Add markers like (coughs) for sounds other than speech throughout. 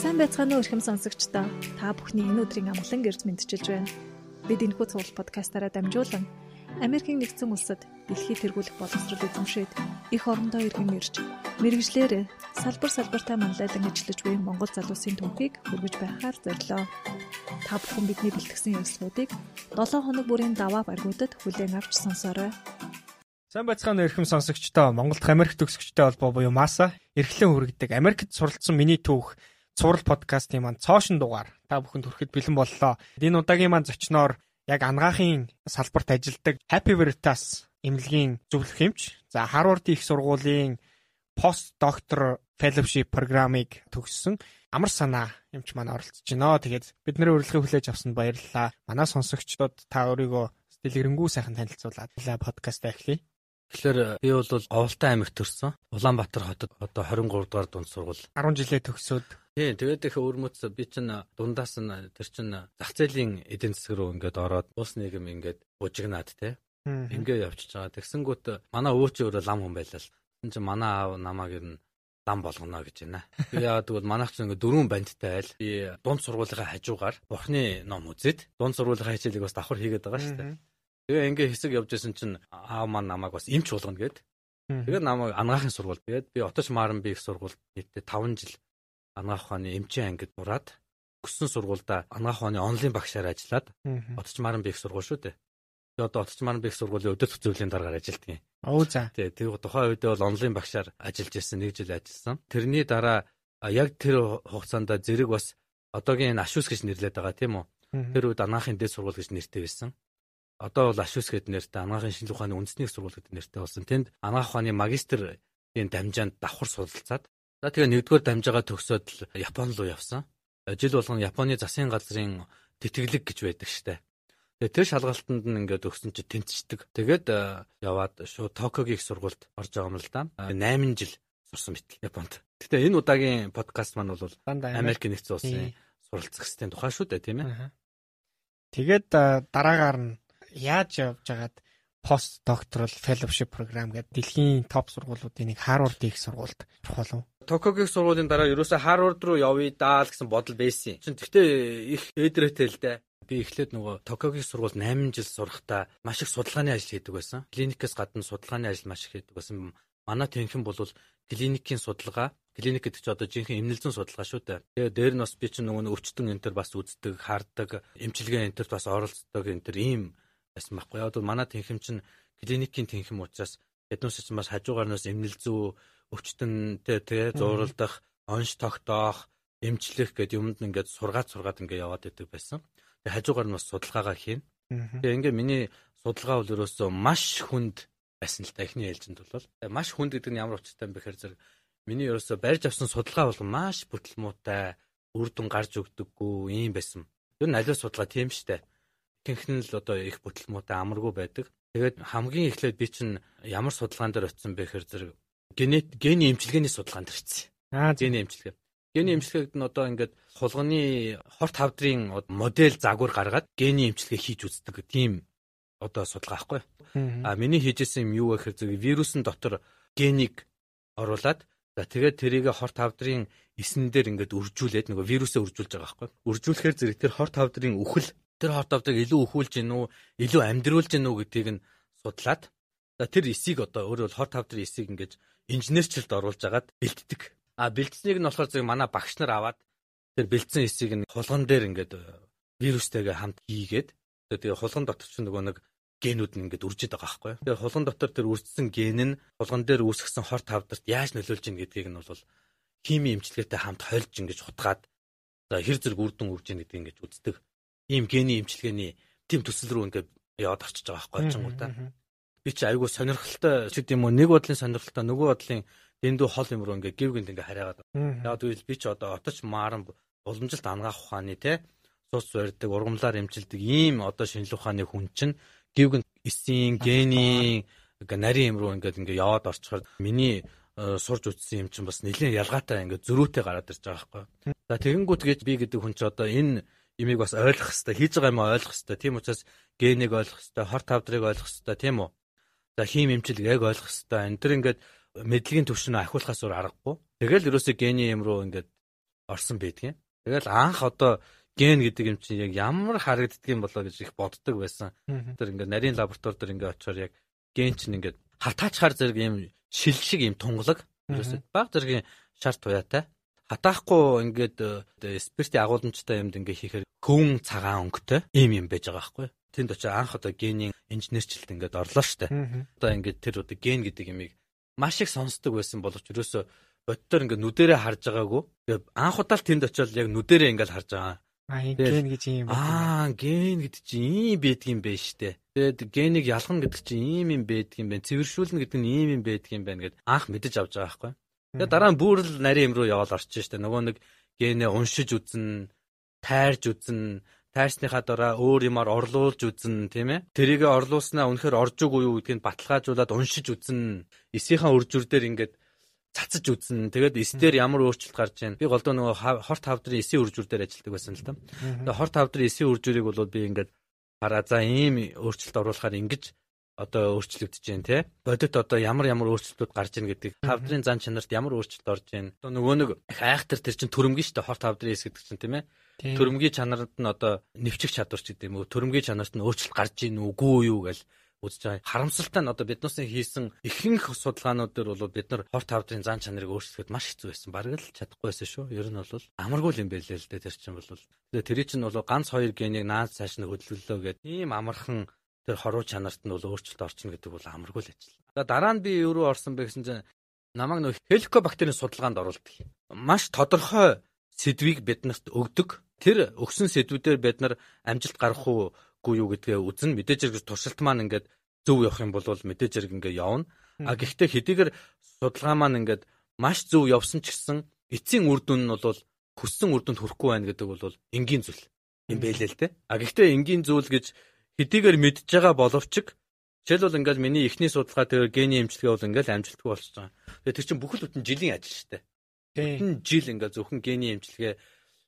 Сайн байцгаана уу эрхэм сонсогчдоо. Та бүхний энэ өдрийн амглан гэрж мэдчилж байна. Бид энэхүү цуврал подкастаараа дамжуулан Америкийн нэгдсэн улсад дэлхий тэргүүлэх боловсрол эзэмшээд их орондоо иргэн ирж мэрэгжлэр салбар салбартаа манлайлан ажиллаж буй Монгол залуусын түүхийг хүргэж байхаар зорилоо. Та бүхэн бидний бэлтгэсэн ярилцлагуудыг 7 хоног бүрийн даваа баргуудад хүлээн авч сонсоорой. Сайн байцгаана эрхэм сонсогчдоо Монголд Америк төгсөгчтэй холбоо буюу МАСА эрхлэн хүргэдэг Америкт суралцсан миний түүх цуврал подкастын маань цоошин дугаар та бүхэнд хүрэхэд бэлэн боллоо. Энэ удаагийн маань зочноор яг ангаахын салбарт ажилладаг Happy Veritas эмнэлгийн зөвлөх эмч. За Harvard их сургуулийн пост доктор fellowship программыг төгссөн амар санаа эмч маань оролцож байна. Тэгээд бидний урилгыг хүлээж авсанд баярлалаа. Манай сонсогчдод та өөрийгөө дэлгэрэнгүй сайхан танилцуулаад подкаст эхлэе. Тэгэхээр би бол Говьлтай аймагт төрсэн. Улаанбаатар хотод одоо 23 дугаар дунд сургууль 10 жилээ төгсөөд Тийм тэгээд их өөрмөц би чинь дундаас нь тэр чинь зах зээлийн эдийн засаг руу ингээд ороод улс нийгэм ингээд бужигнаад те. Ингээ явчихж байгаа. Тэгсэнгүүт манай өвч өөрөө лам хүн байлаа л. Энд чинь манай аав намааг ер нь лам болгоно гэж байна. Би яа тэгвэл манайх чинь ингээ дөрвөн бандтай айл. Би дунд сургуулийнхаа хажуугаар бурхны ном үзээд дунд сургуулийнхаа хичээлийг бас давхар хийгээд байгаа шүү дээ. Тэгээ ингээ хэсэг явж исэн чинь аав маань намайг бас эмч болгоно гээд. Тэгээд намайг ангаахын сургууль. Тэгээд би Оточ Маранби их сургуульд нийтдээ 5 жил анагаах ухааны эмчийн ангид ураад өссөн сургуульда анагаах ухааны онлайн багшаар ажиллаад Отч Маран бих сургууль шүү дээ. Тэгээ одоо Отч Маран бих сургуулийн өдөр төсөвлийн дараагаар ажилтдаг юм. Оо за. Тэгээ тэр тухайн үедээ бол онлайн багшаар ажиллаж ирсэн нэг жил ажилласан. Тэрний дараа яг тэр хугацаанд зэрэг бас одоогийн Ашус гэж нэрлэдэг байгаа тийм үү? Тэр үед анагаахын дэд сургууль гэж нэртэй байсан. Одоо бол Ашус гэдэг нэртэй анагаахын шинжилгээ ухааны үндэсний сургууль гэдэг нэртэй болсон. Тэнд анагаах ухааны магистрийн дамжаанд давхар судалцаад За тэгээ нэгдүгээр дамжаагаа төгсөөд л Японд руу явсан. Э, жил болгон Японы засгийн газрын тэтгэлэг гэж байдаг штэ. Тэгээ тэр шалгалтанд нь ингээд өгсөн чи тэнцчдэг. Тэгээд э, яваад шууд Токиогийн их сургуульд орж байгаа юм л да. 8 жил сурсан мэт Японд. Гэтэ энэ удаагийн подкаст маань бол Америк нэгдсэн улсын суралцах системийн тухай шүү дээ тийм ээ. Тэгээд э, дараагаар нь яаж явж байгаад пост докторал fellowship програм гэдэг дэлхийн топ сургуулиудын нэг Harvard их сургуульд орох болов. Токиогийн сургуулийн дараа ерөөсөө Harvard руу явъя даа гэсэн бодол байсан. Чин тэгтээ их эдрээтэй л дээ. Би эхлээд нөгөө Токиогийн сургуульд 8 жил сурахдаа маш их судалгааны ажил хийдэг байсан. Клиникээс гадна судалгааны ажил маш их хийдэг байсан. Манай тэнхэн бол клиникийн судалгаа Клиник гэдэг чинь одоо жинхэнэ эмнэлзэн судалгаа шүү дээ. Тэгээ дээр нь бас би чинь нөгөө өвчтөн энтер бас үздэг, хардаг, эмчилгээ энтерт бас оролцдог энтер ийм байсан байхгүй. Одоо манай тэнхэм чинь клиникийн тэнхэм учраас эднээс чинь бас хажуугаарнаас эмнэл зүү өвчтөнтэй тэгээ зуралдах, онш тогтоох, эмчлэх гэдэг юмд ингээд сургаад сургаад ингээд яваад идэг байсан. Тэгээ хажуугаар нь бас судалгаагаа хийн. Тэгээ ингээд миний судалгаа бол ерөөсөө маш хүнд байсан л та эхний ээлжинд бол. Маш хүнд гэдэг нь ямар учиртай юм бэхээр зэрэг миний ерөөсөө барьж авсан судалгаа бол маш бүтлмуутай, үр дүн гарч өгдөггүй юм байсан. Ер нь аливаа судалгаа тийм штэ нь л одоо их бүтлмуутай амаргүй байдаг. Тэгээд хамгийн эхлээд би чинь ямар судалгаан дээр очисон бэ гэхээр зэрэг генет гений эмчилгээний судалгаанд ирсэн. Аа гений эмчилгээ. Гений эмчилгээгд нь одоо ингээд хулганы хорт хавдрын модель загвар гаргаад гений эмчилгээ хийж үздэг тийм одоо судалгаа байхгүй. А миний хийжсэн юм юу вэ гэхээр зэрэг вирусын дотор генийг оруулаад за тэгээд тэрийг хорт хавдрын эсэн дээр ингээд үржүүлээд нөгөө вирусээ үржүүлж байгаа байхгүй. Үржүүлэхээр зэрэг тэр хорт хавдрын үхэл тэр хорт авдаг илүү өхүүлж гин үү, илүү амьдруулж гин үү гэдгийг нь судлаад за тэр эсийг одоо өөрөөр хорт хавдар эсийг ингэж инженерчлэлд оруулж агаад бэлддэг. А бэлдсэнийг нь болохоор зөв манай багш нар аваад тэр бэлдсэн эсийг нь хулган дээр ингээд э, вирустэйгээ хамт хийгээд тэгээ хулган дотор ч нөгөө нэг генүүд нь ингээд үржиж байгаа байхгүй. Тэгээ хулган дотор тэр үржсэн ген нь хулган дээр үүсгэсэн хорт хавдарт яаж нөлөөлж ийн гэдгийг нь бол хими эмчилгээтэй хамт хольж ингэж хутгаад за хэр зэрэг үр дүн үрж ийн гэдгийг ингэж үздэг ийм гений эмчилгээний тийм төсөл рүү ингээд яваад орчиж байгаа байхгүй уу би чи айгүй сонирхолтой ч гэдэм үү нэг бодлын сонирхолтой нөгөө бодлын дэндүү хол юм руу ингээд гів гинт ингээд хараагаад яг тэгвэл би ч одоо оточ мааран уламжилт ангаах ухааны те цус барьдаг ургамлаар эмчилдэг ийм одоо шинжлэх ухааны хүн чинь гів гинт эсийн гений ингээ нарийн юм руу ингээд ингээ яваад орчхоор миний э, сурж үзсэн юм чинь бас нэлээд ялгаатай ингээ зөрүүтэй гараад ирж байгаа байхгүй. За тэгэнгүүт гэж би гэдэг хүн чи одоо энэ имийг бас ойлгох хэрэгтэй. Хийж байгаа юм ойлгох хэрэгтэй. Тийм учраас генийг ойлгох хэрэгтэй, хорт тавдрыг ойлгох хэрэгтэй, тийм үү? За хим эмчилэг яг ойлгох хэрэгтэй. Энэ төр ингээд мэдлэгийн төвшин ахиулахаас өөр аргагүй. Тэгэл ерөөсөө гений юм руу ингээд орсон байдгийн. Тэгэл анх одоо ген гэдэг юм чинь яг ямар харагддаг юм болоо гэж их боддог байсан. Тэр ингээд нарийн лаборатори дээр ингээд очиор яг ген чинь ингээд хатаачхаар зэрэг юм шил шиг юм тунгалаг. Ерөөсөө баг зэргийн шар туяатай. Хатаахгүй ингээд э, спирти агуулмжтай юмд ингээд хийхээр хөвөн цагаан өнгөтэй ийм юм байж байгаа байхгүй. Тэнд очиж анх одоо генийн инженерчлэлд ингээд орлоо штэ. Одоо ингээд тэр одоо ген гэдэг юмыг маш их сонсдог байсан боловч ерөөсөө бодтоор ингээд нүдэрээ харж байгаагүй. Тэгээд анх удаа тэнд очиод яг нүдэрээ ингээд харж байгаа. Аа ген гэж юм байна. Аа ген гэдэг чинь ийм байдгийм байж штэ. Тэгээд генийг ялгана гэдэг чинь ийм юм байдгийм байна. Цэвэршүүлнэ гэдэг нь ийм юм байдгийм байна гэд анх мэдэж авч байгаа байхгүй. Тэгээд дараа нь бүрл нарийн юм руу яваал орчих штэ. Нөгөө нэг генээ уншиж үзнэ, тайрж үзнэ, тайрсныхаа дараа өөр юмар орлуулж үзнэ тийм ээ. Тэрийг орлуулснаа үнэхээр орж үгүй юу гэдгийг баталгаажуулаад уншиж үзнэ. Эсийнхаа үржүр дээр ингээд цацаж үзнэ. Тэгээд эс дээр ямар өөрчлөлт гарч ийн. Би голдоо нөгөө хорт хавдрын эсийн үржүр дээр ажилладаг байсан л да. Тэгээд хорт хавдрын эсийн үржүрийг бол би ингээд хараа за ийм өөрчлөлт оруулахаар ингэж одоо өөрчлөгдөж जैन те бодит одоо ямар ямар өөрчлөлтүүд гарч ийн гэдэг тавдрын зан чанарт ямар өөрчлөлт орж ийн одоо нөгөө нэг айхтар тэр чин төрөмгийн штэ хорт тавдрын эс гэдэг чин тийм ээ төрөмгийн чанарт нь одоо нэвчих чадвар ч гэдэг юм уу төрөмгийн чанарт нь өөрчлөлт гарч ийн үгүй юу гэж үзэж байгаа. Харамсалтай нь одоо биднээс хийсэн ихэнх судалгаанууд дээр бол бид нар хорт тавдрын зан чанарыг өөрчлөхөд маш хэцүү байсан. Бараг л чадахгүй байсан шүү. Ер нь бол амаргүй юм байлээ л дээ тэр чинь бол. Тэгээ тэр чинь бол ганц хоёр генийг наад цааш нь хөдөлгөлөө гэдэг ийм амархан тэр хоруу чанарт нь бол өөрчлөлт орчно гэдэг бол амаргүй л ажил. Дараа нь би юу руу орсон бэ гэсэн чинь намайг нөх хеликобактерийн судалгаанд оруулдаг. Маш тодорхой сэдвийг биднэрт өгдөг. Тэр өгсөн сэдвүүдээр бид нар амжилт гарах уу юу гэдгээ үзэн мэдээж хэрэг туршилт маань ингээд зөв явах юм бол мэдээж хэрэг ингээд явна. А гэхдээ хэдийгээр судалгаа маань ингээд маш зөв явсан ч гэсэн эцсийн үр дүн нь бол хүссэн үр дүнд хүрэхгүй байна гэдэг бол энгийн зүйл юм байлээ л дээ. А гэхдээ энгийн зүйл гэж хэдийгээр мэдж байгаа боловч жишээлбэл ингээл миний эхний судалгаа тэр гений эмчилгээ бол ингээл амжилтгүй болчихж байгаа. Тэгээ тэр чинь бүхэл бүтэн жилийн ажил дээ. Бүтэн жил ингээл зөвхөн гений эмчилгээ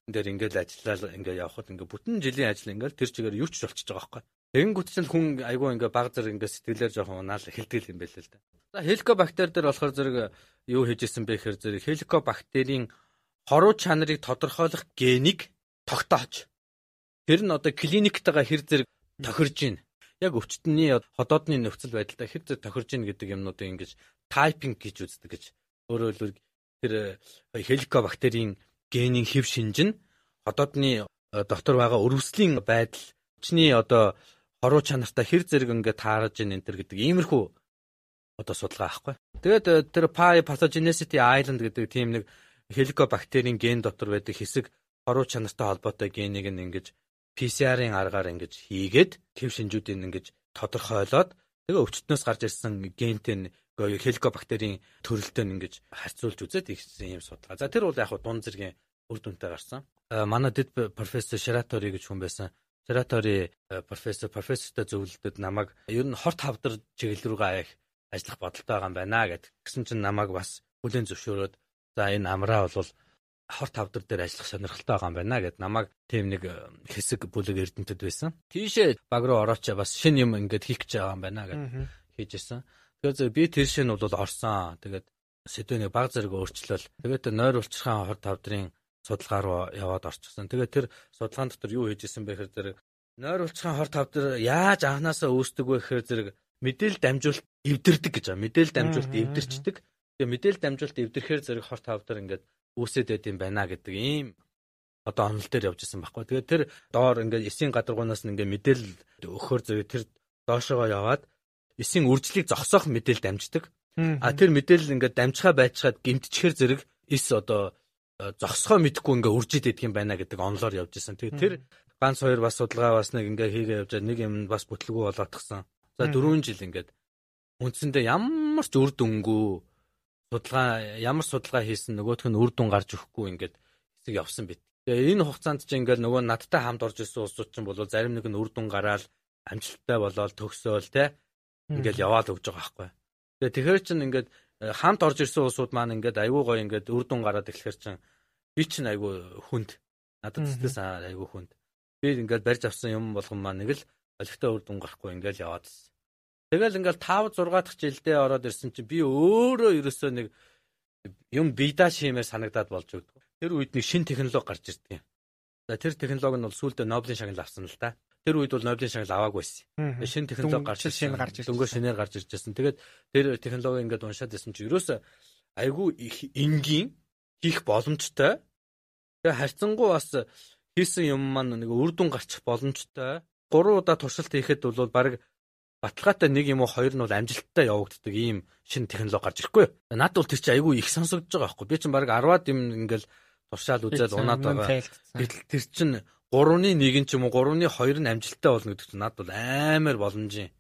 дээр ингээл ажиллаад ингээ явхад ингээ бүтэн жилийн ажил ингээл тэр чигээр юу ч болчихж байгаа байхгүй. Тэгэнгүүт чинь хүн айгүй ингээ баг зэрэг ингээ сэтгэлээр жоохон унаал хэлдэг юм байл л да. За хеликобактер дээр болохоор зэрэг юу хийжсэн бэ гэхээр зэрэг хеликобактерийн хоруу чанарыг тодорхойлох генийг тогтоож тэр нь одоо клиниктайгаа хэр зэрэг тохирж байна. Яг өвчтөний ходоодны нөхцөл хэр зэрэг тохирж байна гэдэг юмнуудыг ингэж тайпинг гэж үздэг гэж. Өөрөөр хэлбэл тэр хеликобактерийн генийн хэв шинж нь ходоодны э, доктор байгаа өрөвслийн байдал чиний одоо хоруу чанартай хэр зэрэг ингээд таарж ийн энэ төр гэдэг иймэрхүү одоо судалгаа аахгүй. Тэгээд э, тэр Pi Pathogenicity Island гэдэг тийм нэг хеликобактерийн ген дотор байдаг хэсэг хоруу чанартай холбоотой генийг ингэж PCR-ын аргаар ингэж хийгээд хэв шинжүүдийг ингэж тодорхойлоод тэгээ өвчтнөөс гарч ирсэн гентэй хеликобактерийн төрөлтөнд ингэж харьцуулж үзээд ихсэн юм судалгаа. За тэр бол яг дунд зэргийн үр дүнтэй гарсан. Манай дэд профессор Ширатори гэж хүн байсан. Ширатори профессор профессортой зөвлөлдөд намайг ер нь хорт хавдар чиглэл рүүгээ ажиллах бодолтой байгаа юм байна гэд. Гэсэн чинь намайг бас бүлээн зөвшөөрөөд за энэ амраа бол хорт хавдар дээр ажиллах сонирхолтой байгаа юм байна гэд намайг тийм нэг хэсэг бүлэг эрдэнтэд байсан. Тийшээ баг руу ороочоо бас шинэ юм ингээд хийх гэж байгаа юм байна гэд хийжсэн. Тэгэхээр би тэр шинэ бол орсон. Тэгээд сэдвэний баг зэрэг өөрчлөл. Тэгээд нойр улчирхаан хорт хавдрын судалгаа руу яваад орчихсон. Тэгээд тэр судалгаан дотор юу хийжсэн бэ гэхээр зэрэг нойр улчирхаан хорт хавдар яаж анханасаа үүсдэг вэ гэхээр зэрэг мэдээлэл дамжуулалт эвдэрдэг гэж байгаа. Мэдээлэл дамжуулалт эвдэрчдэг. Тэгээ мэдээлэл дамжуулалт эвдэрхээр зэрэг хорт хавдар ингээд үүсээд байд юм байна гэдэг ийм одоо онол дээр явж исэн байхгүй. Тэгээд тэр доор ингээд эсийн гадаргуунаас нь ингээд мэдээлэл өгөхөр зэрэг тэр доошогоо яваад эсийн үржлийг зогсоох мэдээлэл дамждаг. А тэр мэдээлэл ингээд дамжихаа байцгаад гимтчихэр зэрэг эс одоо э, зогсохоо мэдхгүй ингээд үржид идэх юм байна гэдэг онлоор явж исэн. Тэгээд тэр ганц хоёр бас судалгаа бас нэг ингээд хийгээ явж нэг юм бас бүтлгүй болоодгсан. За 4 жил ингээд үндсэндээ ямар ч үр дүнгүй судалгаа ямар судалгаа хийсэн нөгөөх нь үр дүн гарч өгөхгүй ингээд хэсэг явсан бит. Тэгээ энэ хугацаанд чинь ингээд нөгөө надтай хамт орж ирсэн улсууд чинь бол зарим нэг нь үр дүн гараад амжилттай болоод төгсөөл те ингээд яваал өгж байгаа байхгүй. Тэгээ тэгэхэр чинь ингээд э, хамт орж ирсэн улсууд маань ингээд айгүй гоё ингээд үр дүн гараад эхлэхэр чинь би чинь айгүй хүнд надад зүтгэс айгүй хүнд. Би ингээд барьж авсан юм болгон маань нэг л олигтой үр дүн гарахгүй ингээд яваад байна. Тэгэл ингээл 5 6 дахь жилдээ ороод ирсэн чинь би өөрөө ерөөсөө нэг юм бидаа шимээр санагдаад болж өгдөг. тэр үед нэг шин технологи гарч ирдэг юм. За тэр технологи нь бол сүүлдээ Нобелийн шагнал авсан л да. Тэр үед бол Нобелийн шагнал аваагүй байсан. Шинэ технологи гарч ирсэн. Дөнгөж шинээр гарч ирж байсан. Тэгээд тэр технологи ингээд уншаад байсан чи ерөөсөө айгүй их энгийн хийх боломжтой. Тэгээ харьцангуй бас хийсэн юм маань нэг үр дүн гарчих боломжтой. 3 удаа туршилт хийхэд бол баг баталгаатай нэг юм уу хоёр нь бол амжилттай явагддаг ийм шинэ технологи гарч ирэхгүй. Наад бол тэр чинь айгүй их сонсогдож байгаа байхгүй. Би чинь баг 10-аад юм ингээл туршаал үзээд унаад байгаа. Гэтэл тэр чинь 3-ны 1 ч юм уу 3-ны 2 нь амжилттай болно гэдэг чинь наад бол амар боломжийн.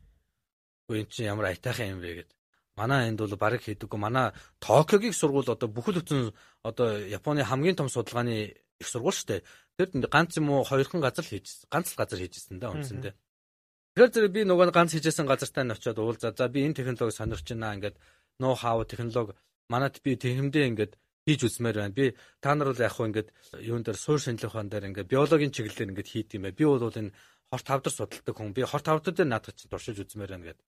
Үгүй эн чинь ямар айтайхан юм бэ гэдэг. Манай энд бол баг хийдэггүй. Манай Токиогийн сургууль одоо бүхэл бүтэн одоо Японы хамгийн том судалгааны их сургууль шүү дээ. Тэр ганц юм уу хоёрхан газар л хийжсэн. Ганц л газар хийжсэн да үндсэндээ. Тэгэхээр зэрэг би нөгөө ганц хийжсэн газартаа нь очиод уулзаа. За би энэ технологи сонирч байна ингээд ноу хау технологи манад би технэмдээ ингээд хийж үзмээр байна. Би та нар бол яг хөө ингээд юун дээр суур шинжилгээ ухаан дээр ингээд биологийн чиглэлээр ингээд хийд юм бай. Би бол энэ хорт тавдар судалдаг хүн. Би хорт тавдар дээр наадах чинь туршиж үзмээр байна гэдэг.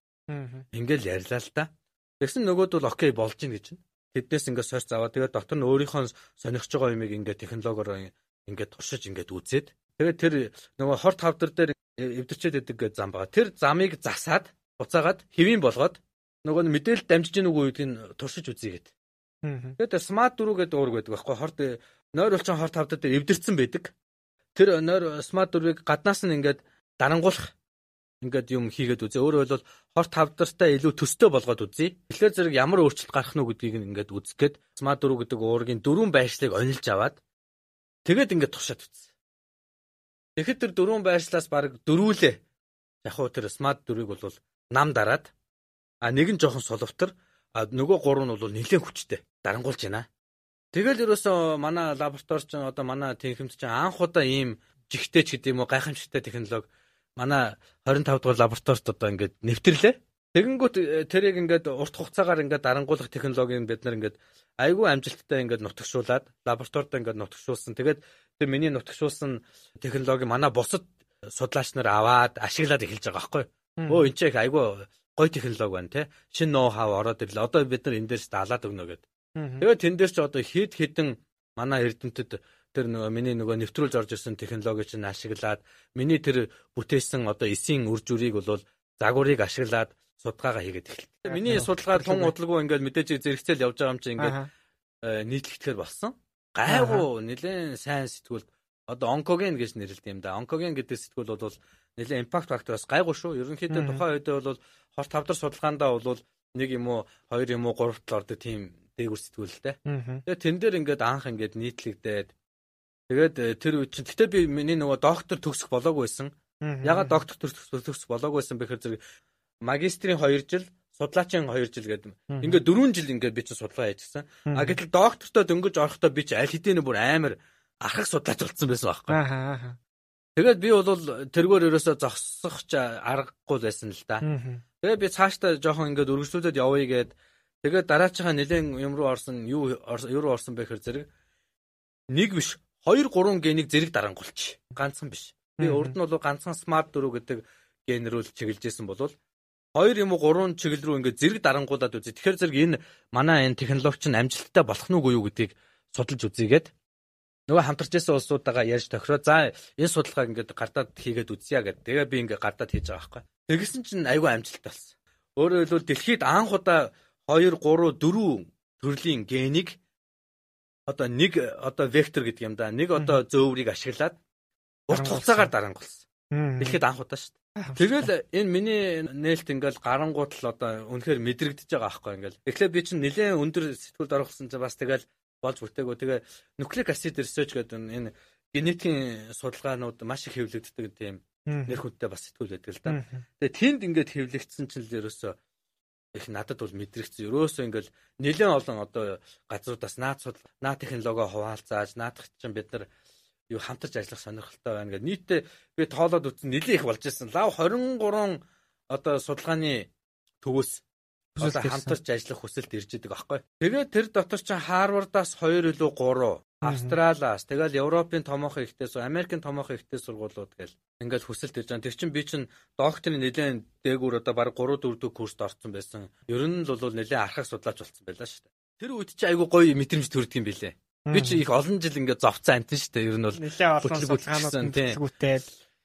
Ингээл ярьлаа л та. Тэгсэн нөгөөд бол окей болж гин гэж. Тэднээс ингээд сорь заваа. Тэгээд дотор нь өөрийнхөө сонирхож байгаа юмыг ингээд технологиор ингээд туршиж ингээд үзээд тэгээд тэр нөгөө хорт тавдар дээр эвдэрчээд гэж зам байгаа. Тэр замыг засаад буцаагаад хэвийн болгоод нөгөө нь мэдээлэл дамжиж гин үгүй гэдгийг туршиж үзье гэд. Тэгээд смарт дөрүү гэдэг уург байдаг байхгүй хорт нойр улчин хорт тавдад дээр эвдэрсэн байдаг. Тэр нойр смарт дөрвийг гаднаас нь ингээд дарангуулах ингээд юм хийгээд үзье. Өөрөөр хэлбэл хорт тавдартай илүү төстэй болгоод үзье. Тэгэхээр зэрэг ямар өөрчлөлт гарах нь гэдгийг ингээд үзэх гээд смарт дөрүү гэдэг уургийн дөрвөн байршлыг онилж аваад тэгээд ингээд туршаад үзье. Тэгэхэд тэр дөрвөн байршлаас баг дөрвүүлээ. Яг уу тэр смарт дөрвийг бол нам дараад а нэг нь жоохон соловтор а нөгөө гурав нь бол нэлээд хүчтэй дарангуулж байна. Тэгэл ерөөсөө манай лаборатори ч одоо манай техникч чинь анх удаа ийм жигтэй ч гэдэм үү гайхамшигтай технологи манай 25 дугаар лабораторид одоо ингээд нэвтрлээ. Тэгэнгүүт э, тэрийг ингээд урт хугацаагаар ингээд дарангуулах технологиг бид нар ингээд айгүй амжилттай ингээд нутагшуулад лабораторид ингээд нутагшуулсан. Тэгээд тэр миний нутагшуулсан технологи манай бусад судлаач нар аваад ашиглаад эхэлж байгаа байхгүй. Өө энэ ч их айгүй гой технологи байна те. Шин ноу хав ороод ирлээ. Одоо бид нар энэ дээрс даалаад өгнө гэд. Тэгээд тэн дээр ч одоо хэд хэдэн манай эрдэмтэд тэр нөгөө миний нөгөө нэвтрүүлж орж ирсэн технологи чинь ашиглаад миний тэр бүтээсэн одоо эсийн үр жүрийг бол загварыг ашиглаад судалгаагаа хийгээд эхэллээ. Миний судалгаа тун удалгүй ингээд мэдээж зэрэгцэл явж байгаа юм чинь ингээд э, нийтлэгдэхэр болсон. Гайгүй нэлээд сайн сэтгүүлд одоо онкоген гэж нэрлэдэг юм да. Онкоген гэдэг сэтгүүл бол нэлээд импакт фактороос гайгүй шүү. Ерөнхийдөө тухайн үедээ бол хорт тавдар судалгаандаа бол нэг юм уу хоёр юм уу гурав тал ордог тийм дээгүр сэтгүүлтэй. Тэгээ тэн дээр ингээд анх ингээд нийтлэгдээд Тэгээд э, тэр үе чинь гэтээ би миний нөгөө доктор төгсөх болоогүй байсан. Ягаад доктор төгсөх болоогүй байсан бэхээр зэрэг магистрийн 2 жил, судлаачийн 2 жил гэдэг. Ингээд 4 жил ингээд би чинь судалгаа хийжсэн. А гэтэл доктортой дөнгөж орохдоо би чинь аль хэдийн бүр амар архах судлаач болсон байсан байхгүй. Тэгээд би бол тэргээр ерөөсө зогсох аргагүй байсан л да. Тэгээд би цаашдаа жоохон ингээд өргөжлүүлээд явъя гээд тэгээд дараачийнхаа нэлен юм руу орсон юу юу руу орсон бэхээр зэрэг нэг биш 2 3 генийг зэрэг дарангуулчих. Ганцхан биш. Би урд нь бол ганцхан смарт дөрөв гэдэг ген рүү чиглэж исэн бол 2 юм уу 3 чиглэл рүү ингээд зэрэг дарангуулад үзье. Тэгэхээр зэрэг энэ манай энэ технологич нь амжилттай болох нь үгүй юу гэдгийг судалж үзьегээд нөгөө хамтарч байсан улсуудаагаа ярьж тохироо за энэ судалгааг ингээд гардаад хийгээд үзье гэдэг. Тэгээ би ингээд гардаад хийж байгаа байхгүй. Тэгсэн чинь айгүй амжилттай болсон. Өөрөөр хэлбэл дэлхийд анх удаа 2 3 4 төрлийн генийг одоо нэг одоо вектор гэдэг юм да. Нэг одоо зөөврийг ашиглаад урт хугацаагаар дарангуулсан. Дэлхийд анх удаа шүү дээ. Тэгэл энэ миний нээлт ингээл гарангуут л одоо үнэхээр мэдрэгдэж байгаа аахгүй ингээл. Тэгэхээр би чинь нэлээд өндөр сэтгүүлд орохсон чинь бас тэгэл болж бүтээгөө. Тэгээ нуклеик acid research гэдэг энэ генетикийн судалгаанууд маш их хэвлэгддэг тийм нэр хүнтэй бас сэтгүүл байдаг л да. Тэгээ тэнд ингээд хэвлэгдсэн чинь л ерөөсөө их надад бол мэдрэгцсэн. Ерөөсөө ингээл нэлээд олон одоо газруудаас наад судал, наад технологи хуваалцааж, наадах чинь бид нар юу хамтарч ажиллах сонирхолтой байна гэдэг. Нийтдээ би тоолоод үзсэн нэлээд их болж ирсэн. Лав 23 одоо судалгааны төвөөс одоо хамтарч ажиллах хүсэлт ирж идэг аахгүй. Тэгээд тэр дотор чинь Харвардаас 2 илүү 3 Австралиас тэгэл Европын томоохон ихтэй сур Америкийн томоохон ихтэй сургуулиуд гэл ингээл хүсэлт ирж байгаа. Тэр чинь би чинь докторийн нэлээд дээгүүр одоо баг 3 4 дэх курст орсон байсан. Ер нь л бол нэлээд архах судлаач болсон байлаа шүү дээ. Тэр үед чи айгүй гоё мэдрэмж төрдөг юм билэ. Би чи их олон жил ингээд зовцсон амтэн шүү дээ. Ер нь бол олон судалгаанууд төлөвлөгөөтэй.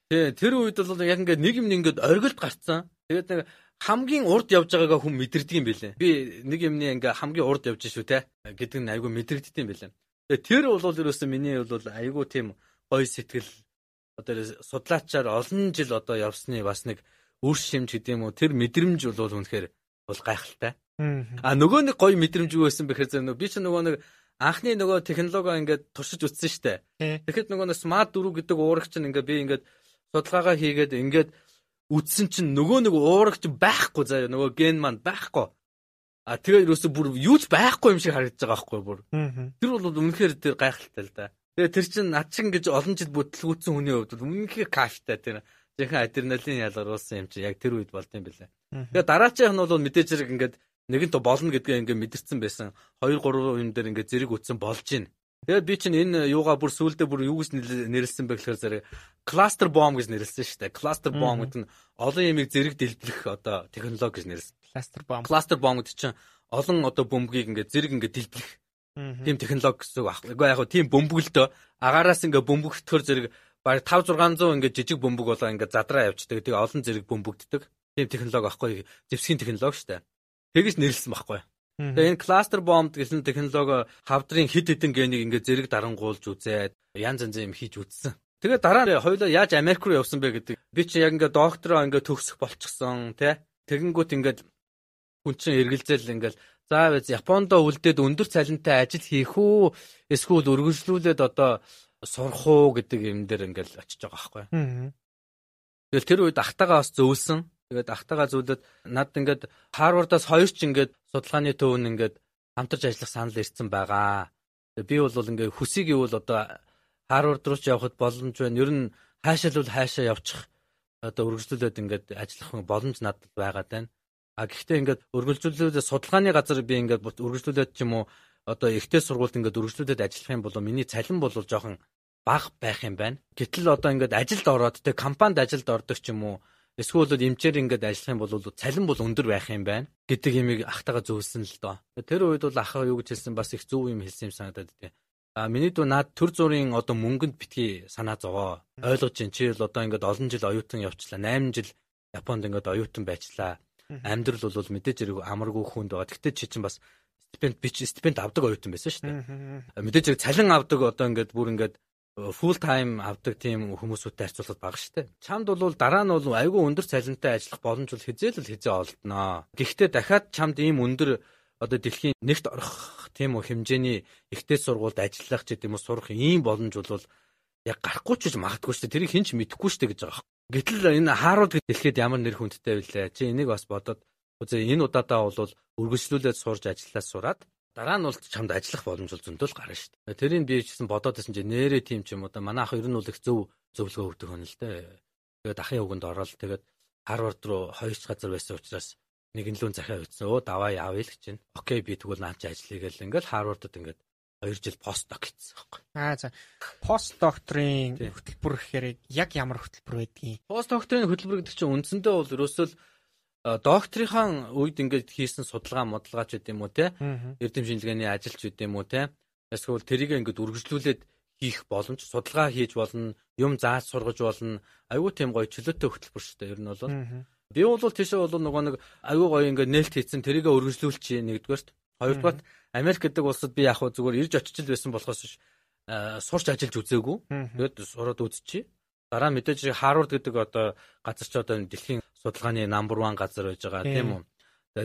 Тий, тэр үед бол яг ингээд нэг юм ингээд оргилд гарцсан. Тэгээд нэг хамгийн урд явж байгаагаа хүн мэдэрдэг юм бэлээ. Би нэг юмны ингээ хамгийн урд явж шүү те гэдэг нь айгүй мэдрэгддэг юм. Тэгээ тэр бол ерөөсөө миний бол айгүй тийм гой сэтгэл одоо судлаачаар олон жил одоо явсны бас нэг үр шимж гэдэг юм уу тэр мэдрэмж бол үнэхээр бол гайхалтай. А нөгөө нэг гоё мэдрэмж юу байсан бэхээр зэрэг би ч нөгөө нэг анхны нөгөө технологи ингээд туршиж үтсэн штэ. Тэгэхэд нөгөө смарт дөрөв гэдэг уурагч нь ингээд би ингээд судалгаагаа хийгээд ингээд үтсэн чинь нөгөө нэг уурагч байхгүй заяа нөгөө ген маань байхгүй. А тэгээ юусо бүр юу ч байхгүй юм шиг харагдаж байгаа байхгүй бүр. Тэр бол үнэхээр тэр гайхалтай л да. Тэгээ тэр чинь над чинь гэж олон жил бүтлгүүцсэн хүний хувьд үнэхээр кафтай тэр жинхэнэ адреналин ялгаруулсан юм чи яг тэр үед болд юм бэлээ. Тэгээ дараачийнх нь бол мэдээж зэрэг ингээд нэгэнт болно гэдгээ ингээд мэдэрсэн байсан. 2 3 юм дээр ингээд зэрэг үтсэн болж гин. Тэгээд би чинь энэ юугаа бүр сүулдэ бүр юу гэж нэрлсэн бэ гэхээр зэрэг cluster bomb гэж нэрлсэн шүү дээ. Cluster bomb гэдэг нь олон ямиг зэрэг дэлбэрэх одоо технологи гэж нэрлсэн. Cluster bomb. Cluster bomb гэдэг чинь олон одоо бөмбөгийг ингээд зэрэг ингээд дэлбэрэх тийм технологи гэсэн үг аахгүй. Яг тийм бөмбөглөлтөө агаараас ингээд бөмбөгтөхөр зэрэг баг 5 600 ингээд жижиг бөмбөг болоо ингээд задраа явчихдаг. Тэгээ олон зэрэг бөмбөгддөг. Тийм технологи аахгүй. Зевсгийн технологи шүү дээ. Тэгэж нэрлсэн байхгүй. Тэгээ энэ cluster bomb гэсэн технологи хавдрын хид хідэн генийг ингээд зэрэг дарангуулж үзээд янз янз юм хийж үзсэн. Тэгээ дараа нь хоёулаа яаж Америк руу явсан бэ гэдэг. Би чи яг ингээд доктороо ингээд төгсөх болчихсон тий. Тэгэнгүүт ингээд хүн чинь эргэлзэл ингээд заавал Япондо үлдээд өндөр цалинтай ажил хийх үү эсвэл өргөжлүүлээд одоо сурах уу гэдэг юм дээр ингээл очиж байгаа байхгүй. Тэгэл тэр үед ахтагаа бас зөөлсөн. Тэгээд ахтагаа зөөлөд над ингээд Харвардаас хоёр ч ингээд судалгааны төвн ингээд хамтарч ажиллах санал ирсэн байгаа. Би бол ингээд хүсийг ивэл одоо Харвард руу ч явхад боломж байна. Ер нь хаашаа л хаашаа явчих одоо өргөжлүүлээд ингээд ажиллах боломж надад байгаад байна. А гэхдээ ингээд өргөжлүүлээд судалгааны газар би ингээд өргөжлүүлээд ч юм уу одоо ихтэй сургуульд ингээд өргөжлүүлээд ажиллах юм бол миний цалин бол жоохон бага байх юм байна. Гэтэл одоо ингээд ажилд ороод тэг компанид ажилд ордог ч юм уу эсвэл эмчээр ингээд ажиллах юм бол цалин бол өндөр байх юм байна гэдэг юмыг ахтагаа зөвлөсөн л доо. Тэр үед бол ах юу гэж хэлсэн бас их зөв юм хэлсэн юм санагдаад байна. А миний дүү наад төр зүрийн одоо мөнгөнд битгий санаа зовоо. Ойлгож чинь чи л одоо ингээд олон жил оюутан явчлаа. 8 жил Японд ингээд оюутан байчлаа. Амьдрал бол мэдээж хэрэг амаргүй хүнд байгаа. Гэхдээ чи чинь бас стипенд би чи стипенд авдаг оюутан байсан шүү дээ. Мэдээж хэрэг цалин авдаг одоо ингээд бүр ингээд full time авдаг тийм хүмүүсүүдтэй харьцуулахад бага штэ. Чамд бол дараа нь бол айгүй өндөр цалинтай ажиллах боломж бол хизээл л хизээ олдноо. Гэхдээ дахиад чамд ийм өндөр одоо дэлхийн нэгт орох тийм үү хэмжээний ихтэй сургуульд ажиллах ч гэдэм үү сурах ийм боломж бол яг гарахгүй ч гэж магадгүй штэ. Тэрийг хэн ч мэдэхгүй штэ гэж байгаа. Гэтэл энэ Харвард дэлхийд ямар нэр хүндтэй вүлээ. Чи энийг бас бодоод үзээ энэ удаадаа бол үргэлжлүүлээд сурж ажиллаад сураад Дараа нь бол чамд ажиллах боломж бол зөндөл гарна шүү дээ. Тэрийг би чсэн бодоод байсан чинь нэрээ тийм ч юм уу да манай ах ер нь бол их зөв зөвлөгөө өгдөг хүн л дээ. Тэгээд ахын үгэнд ороод тэгээд Харвард руу хоёрч газар байсан учраас нэгэн лүүн захиа өгсөн. Өө даваа яавь л гэж байна. Окей би тэгвэл наач ажиллая гэл ингээл Харвардд ингээд 2 жил постдок хийсэн байхгүй. Аа за. Постдокторын хөтөлбөр гэхээр яг ямар хөтөлбөр байдгийг? Постдокторын хөтөлбөр гэдэг чинь үндсэндээ бол ерөөсөө л докторийнхаа үед ингээд хийсэн судалгаа модалгаач гэдэг юм уу те эрдэм шинжилгээний ажилч гэдэг юм уу те эсвэл тэрийг ингээд үргэлжлүүлээд хийх боломж судалгаа хийж болно юм зааж сургаж болно. Айгүй тийм гоё чөлөөтэй хөтөлбөр шүү дээ ер нь бол. Би бол тийшээ бол нөгөө нэг айгүй гоё ингээд нээлт хийсэн тэрийг үргэлжлүүлчихье нэгдүгээрт. Хоёрдугаарт Америк гэдэг улсад би яг хөө зүгээр ирж очиж байсан болохоос биш сурч ажиллаж үзээгүй. Тэгээд сураад үзчихье дараа нь мэдээж Харвард гэдэг одоо газар ч одоо дэлхийн судалгааны number 1 газар байж байгаа тийм үү.